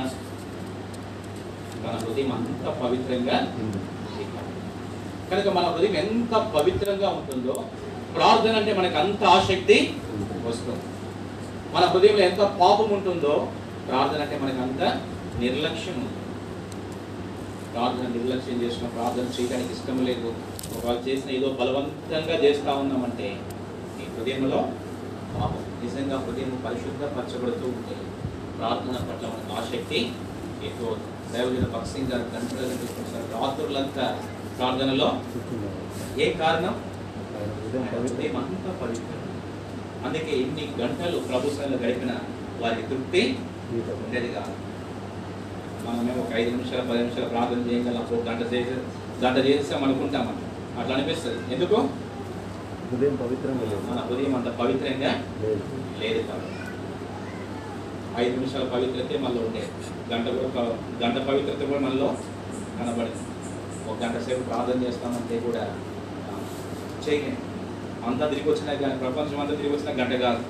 మన హృదయం అంత పవిత్రంగా కనుక మన హృదయం ఎంత పవిత్రంగా ఉంటుందో ప్రార్థన అంటే మనకు అంత ఆసక్తి వస్తుంది. మన హృదయంలో ఎంత పాపం ఉంటుందో ప్రార్థన అంటే మనకు అంత నిర్లక్ష్యం ఉంటుంది ప్రార్థన నిర్లక్ష్యం చేసిన ప్రార్థన చేయడానికి ఇష్టం లేదు. ఒకవేళ చేసిన ఏదో బలవంతంగా చేస్తా ఉన్నామంటే ఈ హృదయంలో పాపం నిజంగా హృదయం పరిశుద్ధపరచబడుతూ ఉంటే ప్రార్థన పట్ల మనకు ఆసక్తి ఎక్కువ. దైవజన భక్సింగ్ గారు గంటల రాత్రులంతా ప్రార్థనలో ఏ కారణం? హృదయం అంతా పవిత్రం. అందుకే ఎన్ని గంటలు ప్రభు సన్నిధిలో గడిపిన వారికి తృప్తి ఉండేది కాదు. మనమేమో ఒక ఐదు నిమిషాలు పది నిమిషాలు ప్రార్థన చేయగలం ఒక గంట చేసి గంట చేసాం అనుకుంటాం అట్లా అనిపిస్తుంది. ఎందుకు? హృదయం పవిత్రంగా లేదు. మన హృదయం అంత పవిత్రంగా లేదు. కాబట్టి. ఐదు నిమిషాల పవిత్రతే మనలో ఉండేది గంట కూడా గంట పవిత్రత కూడా మనలో కనబడింది. ఒక గంట సేపు ప్రార్థన చేస్తామంటే కూడా చేయలేం. అంతా తిరిగి వచ్చినా కానీ ప్రపంచం అంతా తిరిగి వచ్చినా గంట కాదు.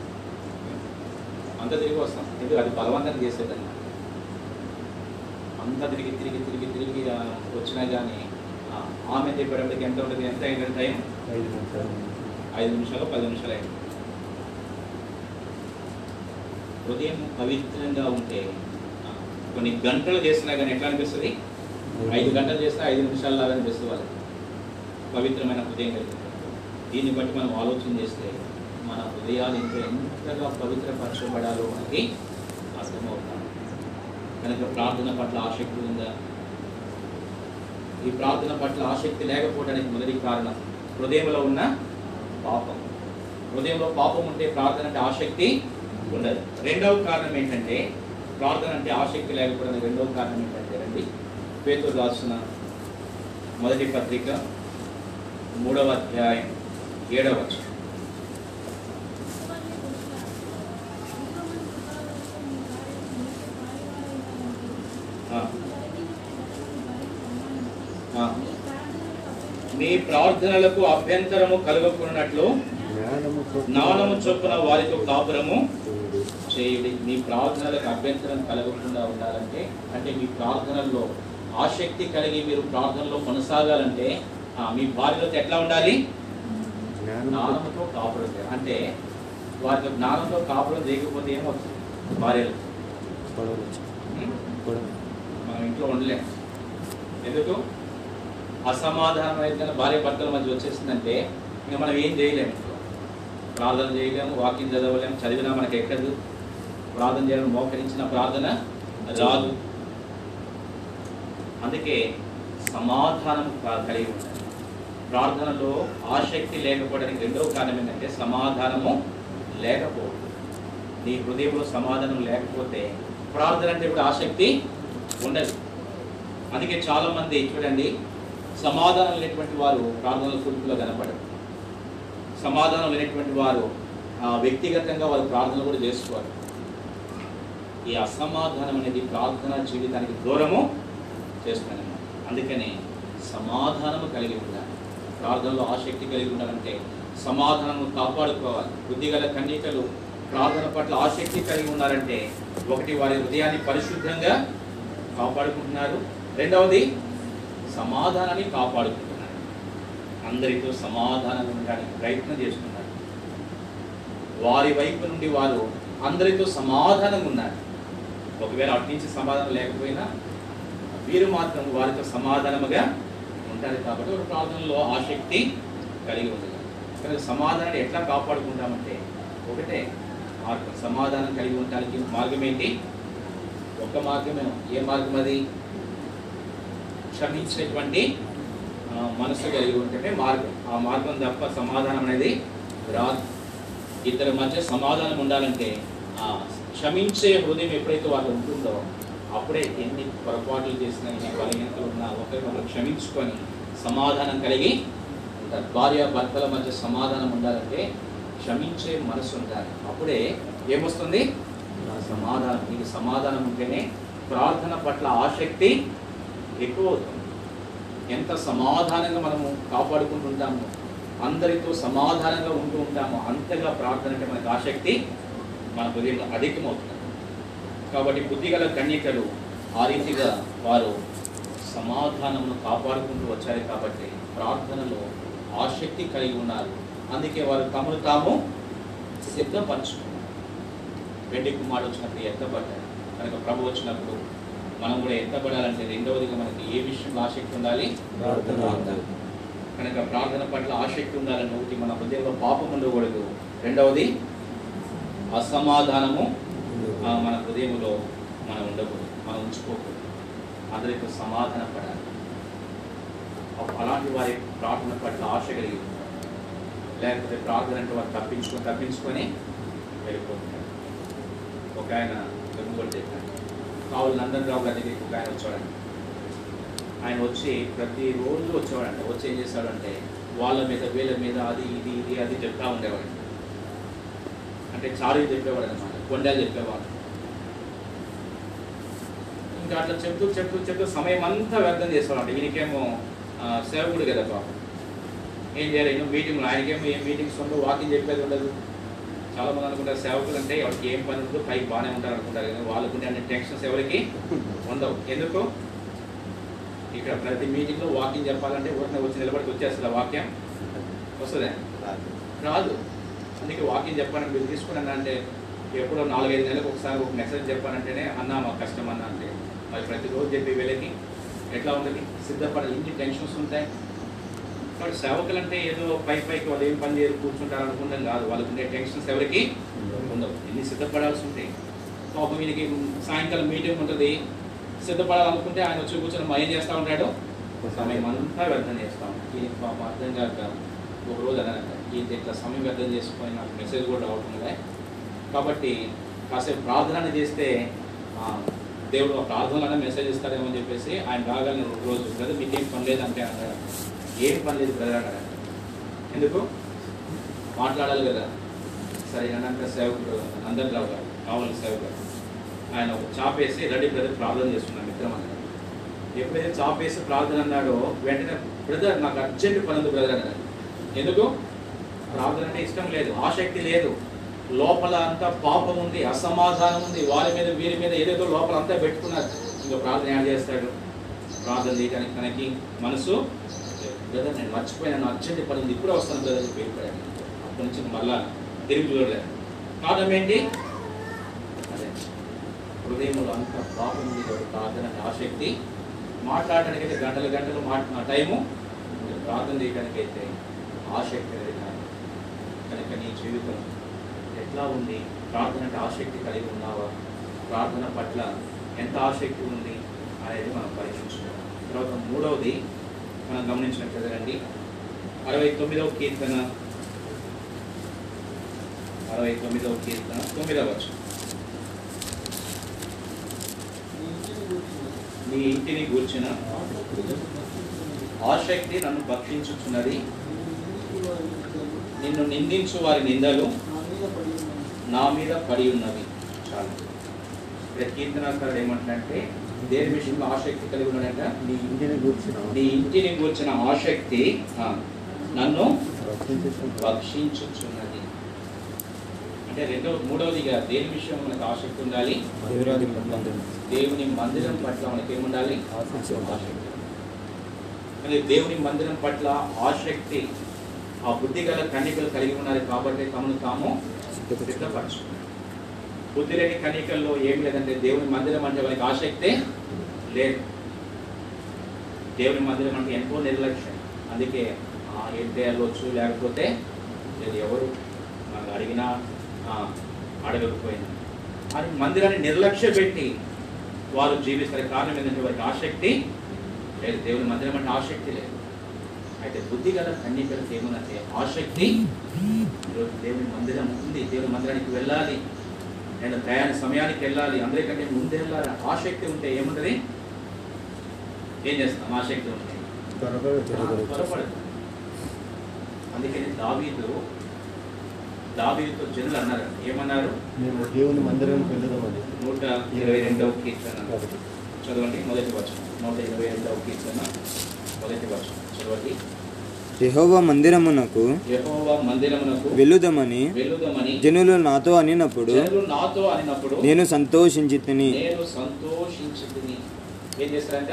అంతా తిరిగి వస్తాం. ఎందుకు? అది బలవంతం చేసేదన్నమాట అంతా తిరిగి తిరిగి తిరిగి తిరిగి వచ్చినా కానీ ఆమె చెప్పేటప్పటికి ఎంత ఉంటుంది? ఎంత అయింది టైం? ఐదు నిమిషాలు. ఐదు నిమిషాలు పది నిమిషాలు అయింది. హృదయం పవిత్రంగా ఉంటే కొన్ని గంటలు చేసినా కానీ ఎట్లా అనిపిస్తుంది? ఐదు గంటలు చేసినా ఐదు నిమిషాలు లాగా అనిపిస్తుంది వాళ్ళకి. పవిత్రమైన హృదయం కలిగింది దీన్ని బట్టి మనం ఆలోచన చేస్తే మన హృదయాలు ఇంకా ఎంతగా పవిత్రపరచబడాలో మనకి అర్థమవుతాం కనుక ప్రార్థన పట్ల ఆసక్తి ఉందా? ఈ ప్రార్థన పట్ల ఆసక్తి లేకపోవడానికి మొదటి కారణం హృదయంలో ఉన్న పాపం. హృదయంలో పాపం ఉంటే ప్రార్థన అంటే ఆసక్తి ఉండదు. రెండవ కారణం ఏంటంటే ప్రార్థన అంటే ఆసక్తి లేకపోవడానికి రెండవ కారణం ఏంటంటే రండి పేతులు రాసిన మొదటి పత్రిక మూడవ అధ్యాయం. ఏడవ. మీ ప్రార్థనలకు అభ్యంతరము కలగకున్నట్లు జ్ఞానము చొప్పున వారితో కాపురము చేయుడి. మీ ప్రార్థనలకు అభ్యంతరం కలగకుండా ఉండాలంటే అంటే మీ ప్రార్థనల్లో ఆసక్తి కలిగి మీరు ప్రార్థనలో కొనసాగాలంటే మీ భార్యలతో ఎట్లా ఉండాలి? జ్ఞానంతో కాపురం అంటే వారికి జ్ఞానంతో కాపురం చేయకపోతే ఏమవుతుంది భార్యలు. మనం ఇంట్లో ఉండలేం. ఎందుకు? అసమాధానం అయితే భార్య భర్తల మధ్య వచ్చేసిందంటే ఇంకా మనం ఏం చేయలేము ప్రార్థన చేయలేము వాక్యం చదవలేము చదివినా మనకి ఎక్కదు. ప్రార్థన చేయడం మోకరించిన ప్రార్థన రాదు. అందుకే సమాధానం కలిగి ఉండాలి. ప్రార్థనలో ఆసక్తి లేకపోవడానికి రెండవ కారణం ఏంటంటే సమాధానము లేకపోవడం. నీ హృదయంలో సమాధానం లేకపోతే ప్రార్థన అంటే ఇప్పుడు ఆసక్తి ఉండదు. అందుకే చాలా మంది చూడండి సమాధానం లేనటువంటి వారు ప్రార్థనల కూర్పులో కనపడరు. సమాధానం లేనటువంటి వారు వ్యక్తిగతంగా వారు ప్రార్థన కూడా చేసుకోరు. ఈ అసమాధానం అనేది ప్రార్థన జీవితానికి దూరము చేస్తుందన్నమాట. అందుకని సమాధానము కలిగి ఉండాలి. ప్రార్థనలో ఆసక్తి కలిగి ఉండాలంటే సమాధానము కాపాడుకోవాలి. బుద్ధిగల కన్యకలు ప్రార్థన పట్ల ఆసక్తి కలిగి ఉన్నారంటే ఒకటి వారి హృదయాన్ని పరిశుద్ధంగా కాపాడుకుంటున్నారు. రెండవది సమాధానాన్ని కాపాడుకుంటున్నారు. అందరితో సమాధానంగా ఉండడానికి ప్రయత్నం చేస్తున్నారు. వారి వైపు నుండి వారు అందరితో సమాధానంగా ఉన్నారు. ఒకవేళ అటు నుంచి సమాధానం లేకపోయినా వీరు మాత్రం వారితో సమాధానముగా ఉంటుంది కాబట్టి ఒక ప్రార్థనలో ఆసక్తి కలిగి ఉండదు కనుక సమాధానాన్ని ఎట్లా కాపాడుకుంటామంటే ఒకటే మార్గం. సమాధానం కలిగి ఉండడానికి మార్గం ఏంటి? ఒక మార్గమే. ఏ మార్గం అది? క్షమించినటువంటి మనసు కలిగి ఉంటేనే మార్గం. ఆ మార్గం తప్ప సమాధానం అనేది రాదు. ఇద్దరి మధ్య సమాధానం ఉండాలంటే ఆ క్షమించే హృదయం ఎప్పుడైతే వాళ్ళు ఉంటుందో అప్పుడే ఎన్ని పొరపాట్లు చేసినా ఎన్ని బలహీనతలు ఉన్నా ఒకరినొకరు క్షమించుకొని సమాధానం కలిగి ఉంటారు. భార్య భర్తల మధ్య సమాధానం ఉండాలంటే క్షమించే మనసు ఉండాలి. అప్పుడే ఏమొస్తుంది? సమాధానం. నీకు సమాధానం ఉంటేనే ప్రార్థన పట్ల ఆసక్తి ఎక్కువ అవుతుంది ఎంత సమాధానంగా మనము కాపాడుకుంటుంటామో అందరితో సమాధానంగా ఉంటూ ఉంటాము అంతగా ప్రార్థన అంటే మనకు ఆసక్తి మన హృదయంలో అధికమవుతుంది. కాబట్టి బుద్ధిగల కన్యకలు ఆ రీతిగా వారు సమాధానమును కాపాడుకుంటూ వచ్చారు కాబట్టి ప్రార్థనలో ఆసక్తి కలిగి ఉన్నారు. అందుకే వారు తమను తాము సిద్ధపరచుకున్నారు వెండి కుమారుడు వచ్చినప్పుడు ఎత్తపడ్డారు కనుక ప్రభు వచ్చినప్పుడు మనం కూడా ఎత్తపడాలంటే రెండవదిగా మనకి ఏ విషయంలో ఆసక్తి ఉండాలి? ప్రార్థన. కనుక ప్రార్థన పట్ల ఆసక్తి ఉండాలని ఒకటి మన హృదయంలో పాపం ఉండకూడదు రెండవది అసమాధానము మన హృదయంలో మనం ఉండకూడదు మనం ఉంచుకోకూడదు. అందరితో సమాధాన పడాలి. అలాంటి వారి ప్రార్థన పట్ల ఆశ కలిగి ఉంటారు. లేకపోతే ప్రార్థన అంటే వారు తప్పించుకొని తప్పించుకొని వెళ్ళిపోతుంటారు ఒక ఆయన వెనుగోలు చెప్పారు కావులు నందన్ రావు గారి దగ్గరికి ఒక ఆయన వచ్చాడండి. ఆయన వచ్చి ప్రతిరోజు వచ్చేవాడంట. వచ్చి ఏం చేశాడంటే వాళ్ళ మీద వీళ్ళ మీద అది ఇది ఇది అది చెప్తా ఉండేవాడు. అంటే చారు చెప్పేవాడు అనమాట వండాలి చెప్పేవాళ్ళు. ఇంకా అట్లా చెప్తూ చెప్తూ చెప్తూ సమయం అంతా వ్యర్థం చేసేవాళ్ళు ఈయనకేమో సేవకుడు కదా పాపం. ఏం చేయాలి? మీటింగ్లు. ఆయనకేమో ఏం మీటింగ్స్ ఉండవు వాకింగ్ చెప్పేది ఉండదు. చాలా మంది అనుకుంటారు సేవకులు అంటే ఎవరికి ఏం పని ఉండదు పైకి బాగానే ఉంటారు అనుకుంటారు కానీ వాళ్ళకుంటే అన్ని టెన్షన్స్ ఎవరికి ఉండవు. ఎందుకు? ఇక్కడ ప్రతి మీటింగ్లో వాకింగ్ చెప్పాలంటే ఊరిని వచ్చి నిలబడికి వచ్చేస్తుంది వాక్యం. వస్తుందా? రాదు. అందుకే వాకింగ్ చెప్పాలని మీరు తీసుకున్నాను అంటే ఎప్పుడో నాలుగైదు నెలలకు ఒకసారి ఒక మెసేజ్ చెప్పానంటేనే అన్న మాకు కష్టం అన్న అంటే మరి ప్రతిరోజు చెప్పి వీళ్ళకి ఎట్లా ఉంటుంది? సిద్ధపడాలి ఇన్ని టెన్షన్స్ ఉంటాయి? కాబట్టి సేవకులు అంటే ఏదో పై పైకి వాళ్ళు ఏం పని చేయరు కూర్చుంటారు అనుకుంటాం కాదు. వాళ్ళకు ఉండే టెన్షన్స్ ఎవరికి ఉండవు. ఎన్ని సిద్ధపడాల్సి ఉంటాయి పాపం వీళ్ళకి సాయంకాలం మీటింగ్ ఉంటుంది. సిద్ధపడాలనుకుంటే ఆయన వచ్చి కూర్చొని మా ఏం చేస్తూ ఉంటాడు? సమయం అంతా వ్యర్థం చేస్తాం దీనికి పాపం అర్థం కాక ఒక రోజు అదనంట ఈయన ఇట్లా సమయం వ్యర్థం చేసుకొని నాకు మెసేజ్ కూడా రావట్లే కాబట్టి కాసేపు ప్రార్థన చేస్తే దేవుడు ఆ ప్రార్థనలోనే మెసేజ్ ఇస్తాడేమో అని చెప్పేసి ఆయన రాగాలని రోజు బ్రదర్ మీకేం పని లేదంటే అంటారు ఏం పని లేదు బ్రదర్ అన్నాడు. ఎందుకు? మాట్లాడాలి కదా. సరే అన్నాక సేవకుడు అందరు గారు కావాలి సేవకుడు ఆయన ఒక చాపేసి రెడీ బ్రదర్ ప్రార్థన చేస్తున్నాడు మిత్రం అన్నాడు. ఎప్పుడైతే చాపేసి ప్రార్థన అన్నాడో వెంటనే బ్రదర్ నాకు అర్జెంట్ పని ఉంది బ్రదర్ అన్నాడు. ఎందుకు? ప్రార్థన అంటే ఇష్టం లేదు ఆసక్తి లేదు. లోపల అంతా పాపం ఉంది అసమాధానం ఉంది. వాళ్ళ మీద వీరి మీద ఏదేదో లోపల అంతా పెట్టుకున్నారు. ఇంకా ప్రార్థన ఏం చేస్తాడు. ప్రార్థన చేయడానికి తనకి మనసు బ్రదర్ నేను మర్చిపోయాను. అర్జెంట్ పని ఉంది. ఇప్పుడే వస్తాను బ్రదర్ చెప్పి అప్పటి నుంచి మళ్ళా తిరిగి చూడలేదు. కారణం ఏంటి? అదే. హృదయంలో అంత పాపం ఉంది ప్రార్థన ఆసక్తి. మాట్లాడడానికి అయితే గంటలు గంటలు మాట్లా టైము. ప్రార్థన చేయడానికి అయితే ఆసక్తి అనేది కనుక నీ జీవితం ఎట్లా ఉంది? ప్రార్థన అంటే ఆసక్తి కలిగి ఉన్నావా? ప్రార్థన పట్ల ఎంత ఆసక్తి ఉంది అనేది మనం పరీక్షించుకోవాలి తర్వాత మూడవది మనం గమనించినట్టు రండి అరవై తొమ్మిదవ కీర్తన. అరవై తొమ్మిదవ కీర్తన తొమ్మిదవ నీ ఇంటిని గూర్చిన ఆసక్తి నన్ను భక్షించుచున్నది. నిన్ను నిందించు వారి నిందలు నా మీద పడి ఉన్నవి. చాలు. ఇక్కడ కీర్తనాకారుడు ఏమంటాడంటే దేని విషయంలో ఆసక్తి కలిగి ఉన్నాడంట. నీ ఇంటిని కూర్చున్న నీ ఇంటిని గూర్చిన ఆసక్తి నన్ను భక్షించుచున్నది అంటే రెండవ మూడవదిగా దేని విషయం మనకు ఆసక్తి ఉండాలి. దేవుని మందిరం. పట్ల మనకి ఏముండాలి? ఆసక్తి. కానీ దేవుని మందిరం పట్ల ఆసక్తి ఆ బుద్ధి గల కన్నికలు కలిగి ఉన్నారు కాబట్టి తమను తాము సిద్ధపరచుకున్నారు బుద్ధి లేని ఏం లేదంటే దేవుని మందిరం అంటే వారికి ఆసక్తే లేదు. దేవుని మందిరం అంటే ఎంతో నిర్లక్ష్యం. అందుకే ఆ, ఏంటి వెళ్ళొచ్చు లేకపోతే లేదు ఎవరు నాకు అడిగినా ఆ, అడగకపోయినా. అని మందిరాన్ని నిర్లక్ష్య పెట్టి వారు జీవిస్తారు కారణం ఏంటంటే వారికి ఆసక్తి లేదు. దేవుని మందిరం అంటే ఆసక్తి లేదు. అయితే బుద్ధి గల కన్యకలకు ఏముందంటే ఆసక్తి. ఈరోజు దేవుని మందిరం ఉంది. దేవుని మందిరానికి వెళ్ళాలి. నేను ప్రయాణ సమయానికి వెళ్ళాలి. అందరికంటే ముందే వెళ్ళాలి. ఆసక్తి ఉంటే ఏముంటది? ఏం చేస్తాం? ఆసక్తి ఉంటే. త్వరపడదు అందుకని దావీదు దావీదుతో జనులు అన్నారు. ఏమన్నారు? మేము దేవుని మందిరానికి వెళ్దామని నూట ఇరవై రెండవ కీర్తన. చదవండి మొదటి వచనం. నూట ఇరవై రెండవ కీర్తన. యెహోవా మందిరమునకు వెళ్ళుదామని జనులు నాతో అనినప్పుడు నేను సంతోషించి తిని ఏం చేస్తారంట?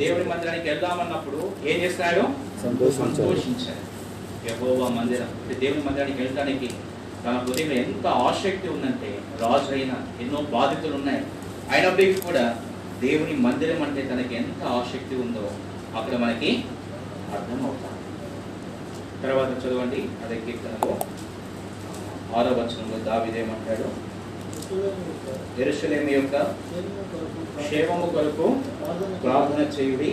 దేవుని మందిరానికి వెళ్దామన్నప్పుడు ఏం చేస్తాడు? సంతోషించాడు. యెహోవా మందిరం. దేవుని మందిరానికి వెళ్ళడానికి తన హృదయంలో ఎంత ఆసక్తి ఉందంటే రాజు అయినా ఎన్నో బాధితులు ఉన్నాయి అయినప్పటికీ కూడా దేవుని మందిరం అంటే తనకి ఎంత ఆసక్తి ఉందో అక్కడ మనకి అర్థమవుతాం తర్వాత చదవండి అదే కీర్తనలో. ఆరో వచనంలో దావిదేమంటాడు ఎరుసలేమి యొక్క క్షేమము కొరకు ప్రార్థన చేయుడి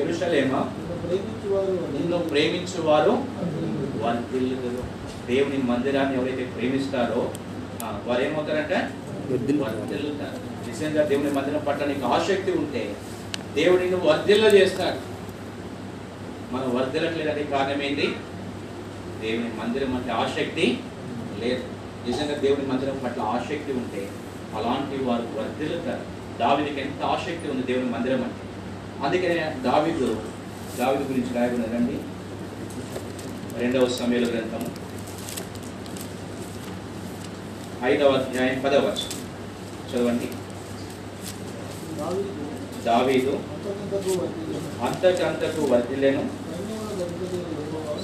ఎరుసలేమ నిన్ను ప్రేమించువారు వర్ధిల్లుదురు దేవుని మందిరాన్ని ఎవరైతే ప్రేమిస్తారో ఆ, వారు ఏమవుతారంటే వర్ధిల్లు- వర్ధిల్లుతారు నిజంగా దేవుని మందిరం పట్ల నీకు ఆసక్తి ఉంటే దేవుడు నిన్ను వర్ధిల్ల చేస్తాడు. మనం వర్ధిల్లట్లేదని కారణం ఏంటి దేవుని మందిరం అంటే ఆసక్తి లేదు. నిజంగా దేవుని మందిరం పట్ల ఆసక్తి ఉంటే అలాంటి వారు వర్ధిల్లుతారు. దావిదికి ఎంత ఆసక్తి ఉంది దేవుని మందిరం అంటే? అందుకనే దావిదు దావిదు గురించి రాయకున్నారండి రెండవ సమయాల గ్రంథము ఐదవ అధ్యాయం పదవ వచనం. చదవండి. దావీదు అంతకంతకు వర్ధిల్లేను.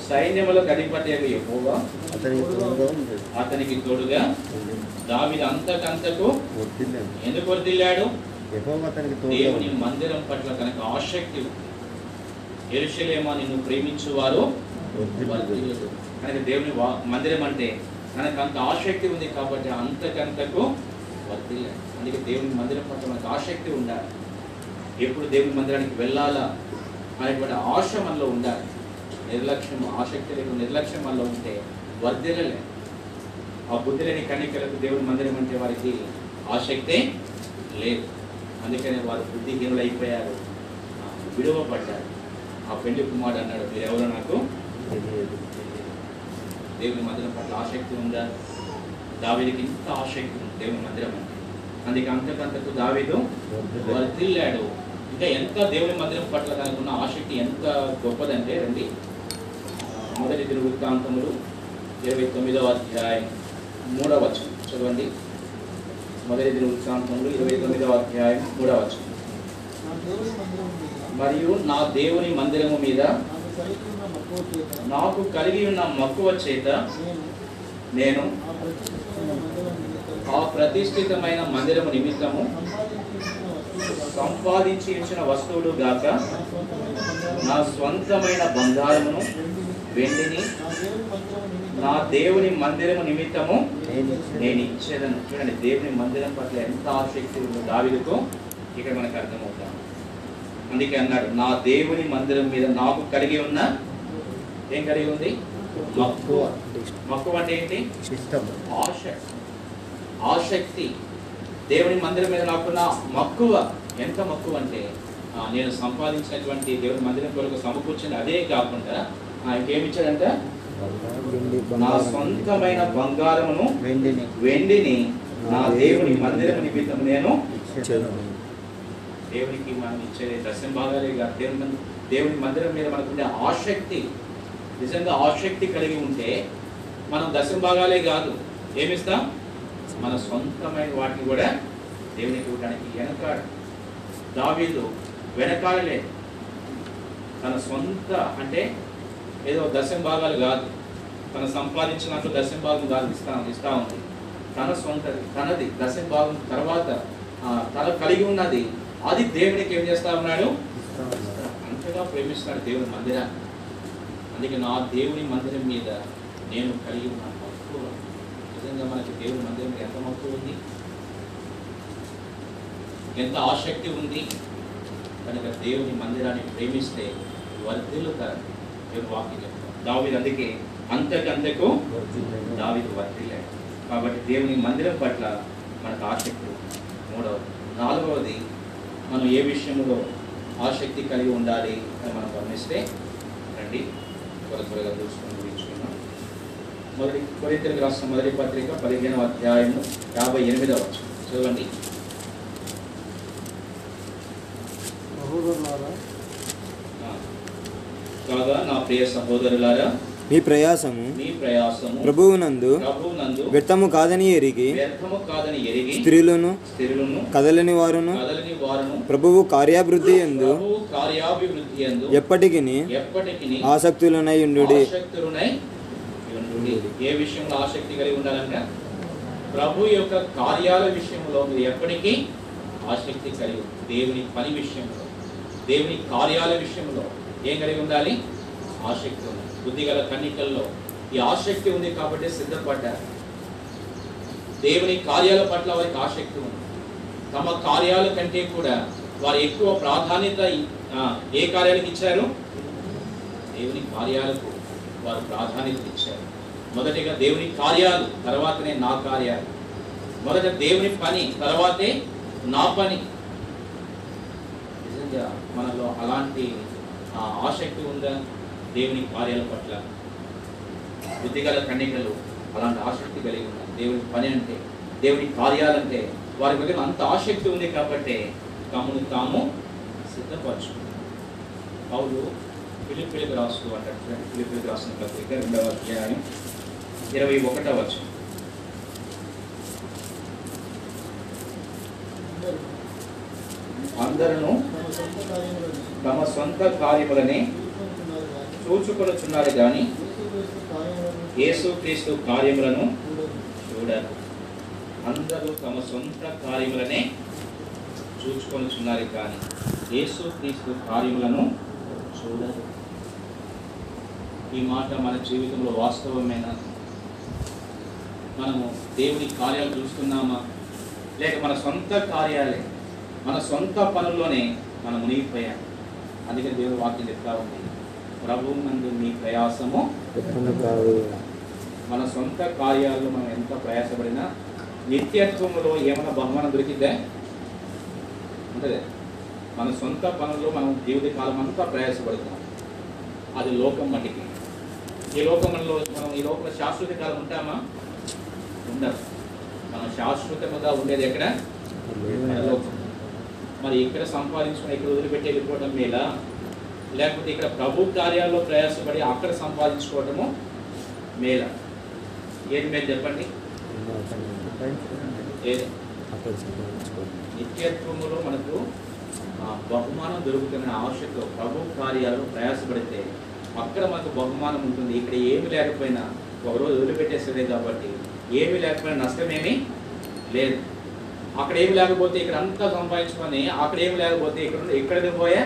సైన్యములకు అధిపతి యెహోవా అతనికి తోడుగా ఉంది అతనికి తోడుగా దావీదు అంతకంతకు. ఎందుకు తోడుగా దేవుని మందిరం పట్ల తనకు ఆసక్తి ఎరుషలేమా నిన్ను ప్రేమించువారు. కనుక దేవుని మందిరం అంటే మనకు అంత ఆసక్తి ఉంది కాబట్టి అంతకంతకు వర్ధిల్లాడు అందుకే దేవుని మందిరం పట్ల మనకు ఆసక్తి ఉండాలి. ఎప్పుడు దేవుని మందిరానికి వెళ్ళాలా అనేటువంటి ఆశ మనలో ఉండాలి. నిర్లక్ష్యం ఆసక్తి లేకుండా నిర్లక్ష్యం మనలో ఉంటే వర్ధిల్లలే. ఆ బుద్ధి లేని కన్నికలకు దేవుని మందిరం అంటే వారికి ఆసక్తే లేదు. అందుకనే వారు బుద్ధిహీనులు అయిపోయారు ఆ, విడువపడ్డారు ఆ పెళ్ళి కుమారుడు అన్నాడు మీరు ఎవరో నాకు తెలియదు. దేవుని మందిరం పట్ల ఆసక్తి ఉందా? దావీదికి ఇంత ఆసక్తి ఉంది దేవుని మందిరం అంటే. అందుకే అంతకంతకు దావీదు వర్ధిల్లాను. ఇంకా ఎంత దేవుని మందిరం పట్ల తనకున్న ఆసక్తి ఎంత గొప్పదంటే రండి. మొదటి తిరుగుతాంతములు ఇరవై తొమ్మిదవ అధ్యాయం మూడవ వచనం. చదవండి. మొదటి తిరుగుతాంతములు ఇరవై తొమ్మిదవ అధ్యాయం మూడవ వచనం. మరియు నా దేవుని మందిరము మీద నాకు కలిగి ఉన్న మక్కువ చేత నేను ఆ ప్రతిష్ఠితమైన మందిరము నిమిత్తము సంపాదించి ఇచ్చిన వస్తువులు గాక నా స్వంతమైన బంగారమును వెండిని నా దేవుని మందిరము నిమిత్తము నేను ఇచ్చేదను చూడండి దేవుని మందిరం పట్ల ఎంత ఆసక్తి ఉందో దావిదుకో ఇక్కడ మనకు అర్థమవుతాం అందుకే అన్నాడు నా దేవుని మందిరం మీద నాకు కలిగి ఉన్న ఏం కలిగి ఉంది? మక్కువ. మక్కువ అంటే ఏంటి? ఆశ. ఆసక్తి. దేవుని మందిరం మీద నాకున్న మక్కువ. ఎంత మక్కువ అంటే నేను సంపాదించినటువంటి దేవుని మందిరం కొరకు సమకూర్చింది అదే కాకుండా ఆయనకేమి ఇచ్చాడంట వెండి నా సొంతమైన బంగారమును వెండిని. వెండిని నా దేవుని మందిరం. నిమిత్తం నేను. దేవునికి మనం ఇచ్చే దశం భాగాలే కాదు. దేవుని దేవుని మందిరం మీద మనకుండే ఆసక్తి నిజంగా ఆసక్తి కలిగి ఉంటే మనం దశం భాగాలే కాదు. ఏమిస్తాం? మన సొంతమైన వాటిని కూడా దేవునికి ఇవ్వడానికి వెనకాడు. దావీదు వెనకాడలే. తన సొంత అంటే ఏదో దశం భాగాలు కాదు. తను సంపాదించినట్లు దశం భాగం కాదు ఇస్తా ఇస్తా ఉంది. తన సొంతది తనది దశం భాగం తర్వాత తన కలిగి ఉన్నది అది దేవునికి ఏం చేస్తా ఉన్నాడు? అంతగా ప్రేమిస్తున్నాడు దేవుని మందిరాన్ని. అందుకే నా దేవుని మందిరం మీద నేను కలిగి ఉన్న మక్కువ నిజంగా మనకి దేవుని మందిరం మీద ఎంత మక్కువ ఉంది. ఎంత ఆసక్తి ఉంది? కనుక దేవుని మందిరాన్ని ప్రేమిస్తే వర్ధిల్లుతారు దేవుని వాక్యం చెప్తారు దావిది అందుకే అంతకంతకు దావిది వర్ధిల్లాడు. కాబట్టి దేవుని మందిరం పట్ల మనకు ఆసక్తి ఉంది. మూడవది నాలుగవది మనం ఏ విషయంలో ఆసక్తి కలిగి ఉండాలి అని మనం గమనిస్తే రండి త్వర త్వరగా చూసుకొని ముగించుకున్నాం మొదటి కొరింతలకు రాష్ట్ర మొదటి పత్రిక పదిహేనవ అధ్యాయము యాభై ఎనిమిదవ. చదవండి సహోదరులారా ఆ. కాగా నా ప్రియ సహోదరులారా మీ ప్రయాసము ప్రభువునందు వ్యర్థము కాదని ఎరిగి స్త్రీలను కదలని వారును ప్రభువు కార్యాభివృద్ధి ఎందు ఎప్పటికి ఆసక్తులనై ఉండు. ఏ విషయంలో ఆసక్తి కలిగి ఉండాలంటే ప్రభు యొక్క కార్యాల విషయంలో మీరు ఎప్పటికీ ఆసక్తి కలిగి. దేవుని పని విషయంలో దేవుని కార్యాల విషయంలో ఏం కలిగి ఉండాలి? ఆసక్తి ఉంది బుద్ధిగల కన్నికల్లో ఈ ఆసక్తి ఉంది కాబట్టి సిద్ధపడ్డారు. దేవుని కార్యాల పట్ల వారికి ఆసక్తి ఉంది. తమ కార్యాల కంటే కూడా వారు ఎక్కువ ప్రాధాన్యత ఏ కార్యాలకు ఇచ్చారు? దేవుని కార్యాలకు వారు ప్రాధాన్యత ఇచ్చారు. మొదటిగా దేవుని కార్యాలు తర్వాతనే నా కార్యాలు. మొదట దేవుని పని తర్వాతే నా పని. మధ్య మనలో అలాంటి ఆసక్తి ఉందా? దేవుని కార్యాల పట్ల బుద్ధిగల కన్యకలు అలాంటి ఆసక్తి కలిగి ఉన్నారు. దేవుని పని అంటే దేవుని కార్యాలంటే వారి దగ్గర అంత ఆసక్తి ఉంది కాబట్టి తమను తాము సిద్ధపరచుకున్నారు. పౌలు ఫిలిపిలకు రాస్తూ అంటాడు చూడండి, ఫిలిపిలకు రాసిన పత్రిక రెండవ అధ్యాయం ఇరవై ఒకటవ వచనం. అందరూ తమ సొంత కార్యములనే కానీ చూచుకొనుచున్నారు కానీ యేసుక్రీస్తు కార్యములను చూడరు. చూడరు అందరూ తమ సొంత కార్యములనే చూచుకొనుచున్నారు కానీ యేసుక్రీస్తు కార్యములను చూడరు. ఈ మాట మన జీవితంలో వాస్తవమైన? మనము దేవుని కార్యాలు చూస్తున్నామా? లేక మన సొంత కార్యాలే? మన సొంత పనుల్లోనే మనం మునిగిపోయాం. అందుకని దేవుని వాక్యం చెప్తా ఉంది. ప్రభువు నందు మీ ప్రయాసము మన సొంత కార్యాల్లో మనం ఎంత ప్రయాసపడినా నిత్యత్వంలో ఏమైనా బహుమానం దొరికిద్దా? ఉంటుంది. మన సొంత పనుల్లో మనం జీవిత కాలం అంతా ప్రయాసపడుతున్నాం. అది లోకం మట్టికి. ఈ లోకంలో మనం ఈ లోకంలో శాశ్వత కాలం ఉంటామా? ఉండదు. మనం శాశ్వతముగా ఉండేది ఎక్కడ? పరలోకం. మరి ఇక్కడ సంపాదించుకుని ఇక్కడ వదిలిపెట్టి వెళ్ళిపోవడం మేలా? లేకపోతే ఇక్కడ ప్రభు కార్యాల్లో ప్రయాసపడి అక్కడ సంపాదించుకోవటము మేలా? ఏది మేలు చెప్పండి? ఏది? నిత్యత్వములో మనకు బహుమానం దొరుకుతున్న ఆవశ్యకత ప్రభు కార్యాలు ప్రయాసపడితే అక్కడ మనకు బహుమానం ఉంటుంది. ఇక్కడ ఏమి లేకపోయినా ఒకరోజు వదిలిపెట్టేసేదే కాబట్టి ఏమి లేకపోయినా నష్టమేమీ లేదు. అక్కడ ఏమి లేకపోతే ఇక్కడ అంతా సంపాదించుకొని అక్కడ ఏమి లేకపోతే ఇక్కడ ఇక్కడిది పోయా?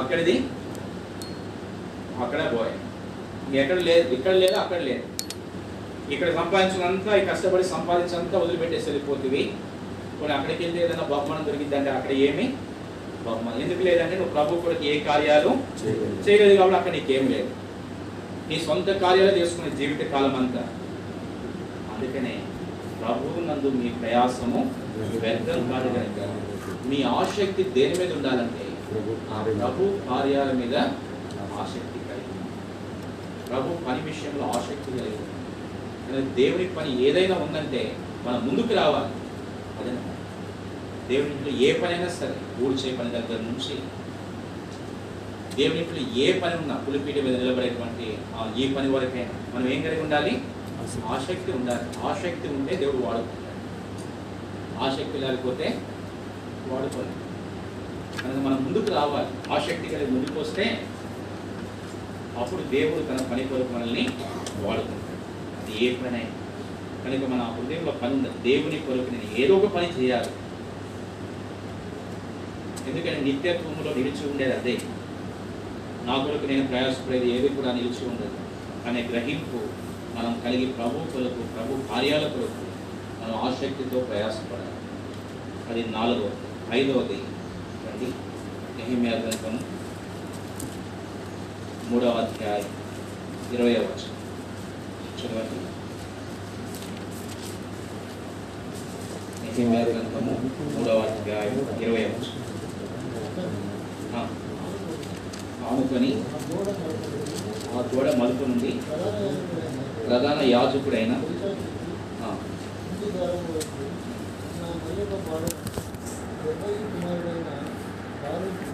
అక్కడిది? అక్కడే పోయా. ఎక్కడ లేదు ఇక్కడ లేదు అక్కడ లేదు. ఇక్కడ సంపాదించినంతా ఈ కష్టపడి సంపాదించినంతా వదిలిపెట్టేసి వెళ్ళిపోతుంది కొన్ని అక్కడికి వెళ్తే ఏదైనా బహుమానం దొరికిందంటే అక్కడ ఏమి? బహుమానం. ఎందుకు లేదంటే నువ్వు ప్రభు కొరకు ఏ కార్యాలు? చేయలేదు. చేయలేదు కాబట్టి అక్కడ నీకేం లేదు. నీ సొంత కార్యాలు చేసుకునే జీవిత కాలం అంతా అందుకనే ప్రభువు నందు మీ ప్రయాసము మీ ఆసక్తి దేని మీద ఉండాలంటే ప్రభు కార్యాల మీద ఆసక్తి కలిగి ప్రభు పని విషయంలో ఆసక్తి కలిగి ఉండాలి. దేవుని పని ఏదైనా ఉందంటే మనం ముందుకు రావాలి. అదే దేవుని ఇంట్లో ఏ పనైనా సరే ఊడ్చే పని దగ్గర నుంచి దేవుని ఇంట్లో ఏ పని ఉన్నా పులిపీట మీద నిలబడేటువంటి ఆ ఏ పని వరకైనా మనం ఏం కలిగి ఉండాలి? ఆసక్తి ఉండాలి. ఆసక్తి ఉంటే దేవుడు వాడుతుంది ఆసక్తి లేకపోతే వాడుకోలేదు కనుక మనం ముందుకు రావాలి. ఆసక్తి కలిగి ముందుకు వస్తే అప్పుడు దేవుడు తన పని కొరకు మనల్ని వాడుకుంటాడు. అది ఏ పని అయినా కనుక మన హృదయంలో పని ఉంది దేవుని కొరకు నేను ఏదో ఒక పని చేయాలి. ఎందుకంటే నిత్యత్వంలో నిలిచి ఉండేది అదే. నా కొరకు నేను ప్రయాసపడేది ఏది కూడా నిలిచి ఉండదు. అనే గ్రహింపు మనం కలిగి ప్రభు కొరకు ప్రభు కార్యాల కొరకు మనం ఆసక్తితో ప్రయాసపడాలి. అది నాలుగవది ఐదవది రండి నెహిమియా గ్రంథం మూడవ అధ్యాయం ఇరవై వచ్చు చదవండి నెహిమియా గ్రంథము మూడవ అధ్యాయం ఇరవై వచ్చు ఆనుకొని ఆ గోడ మలుపు నుండి ప్రధాన యాజకుడైన ఇంటి ద్వారం వరకు నా మరొక బాలు కుమారుడైన బాలుడు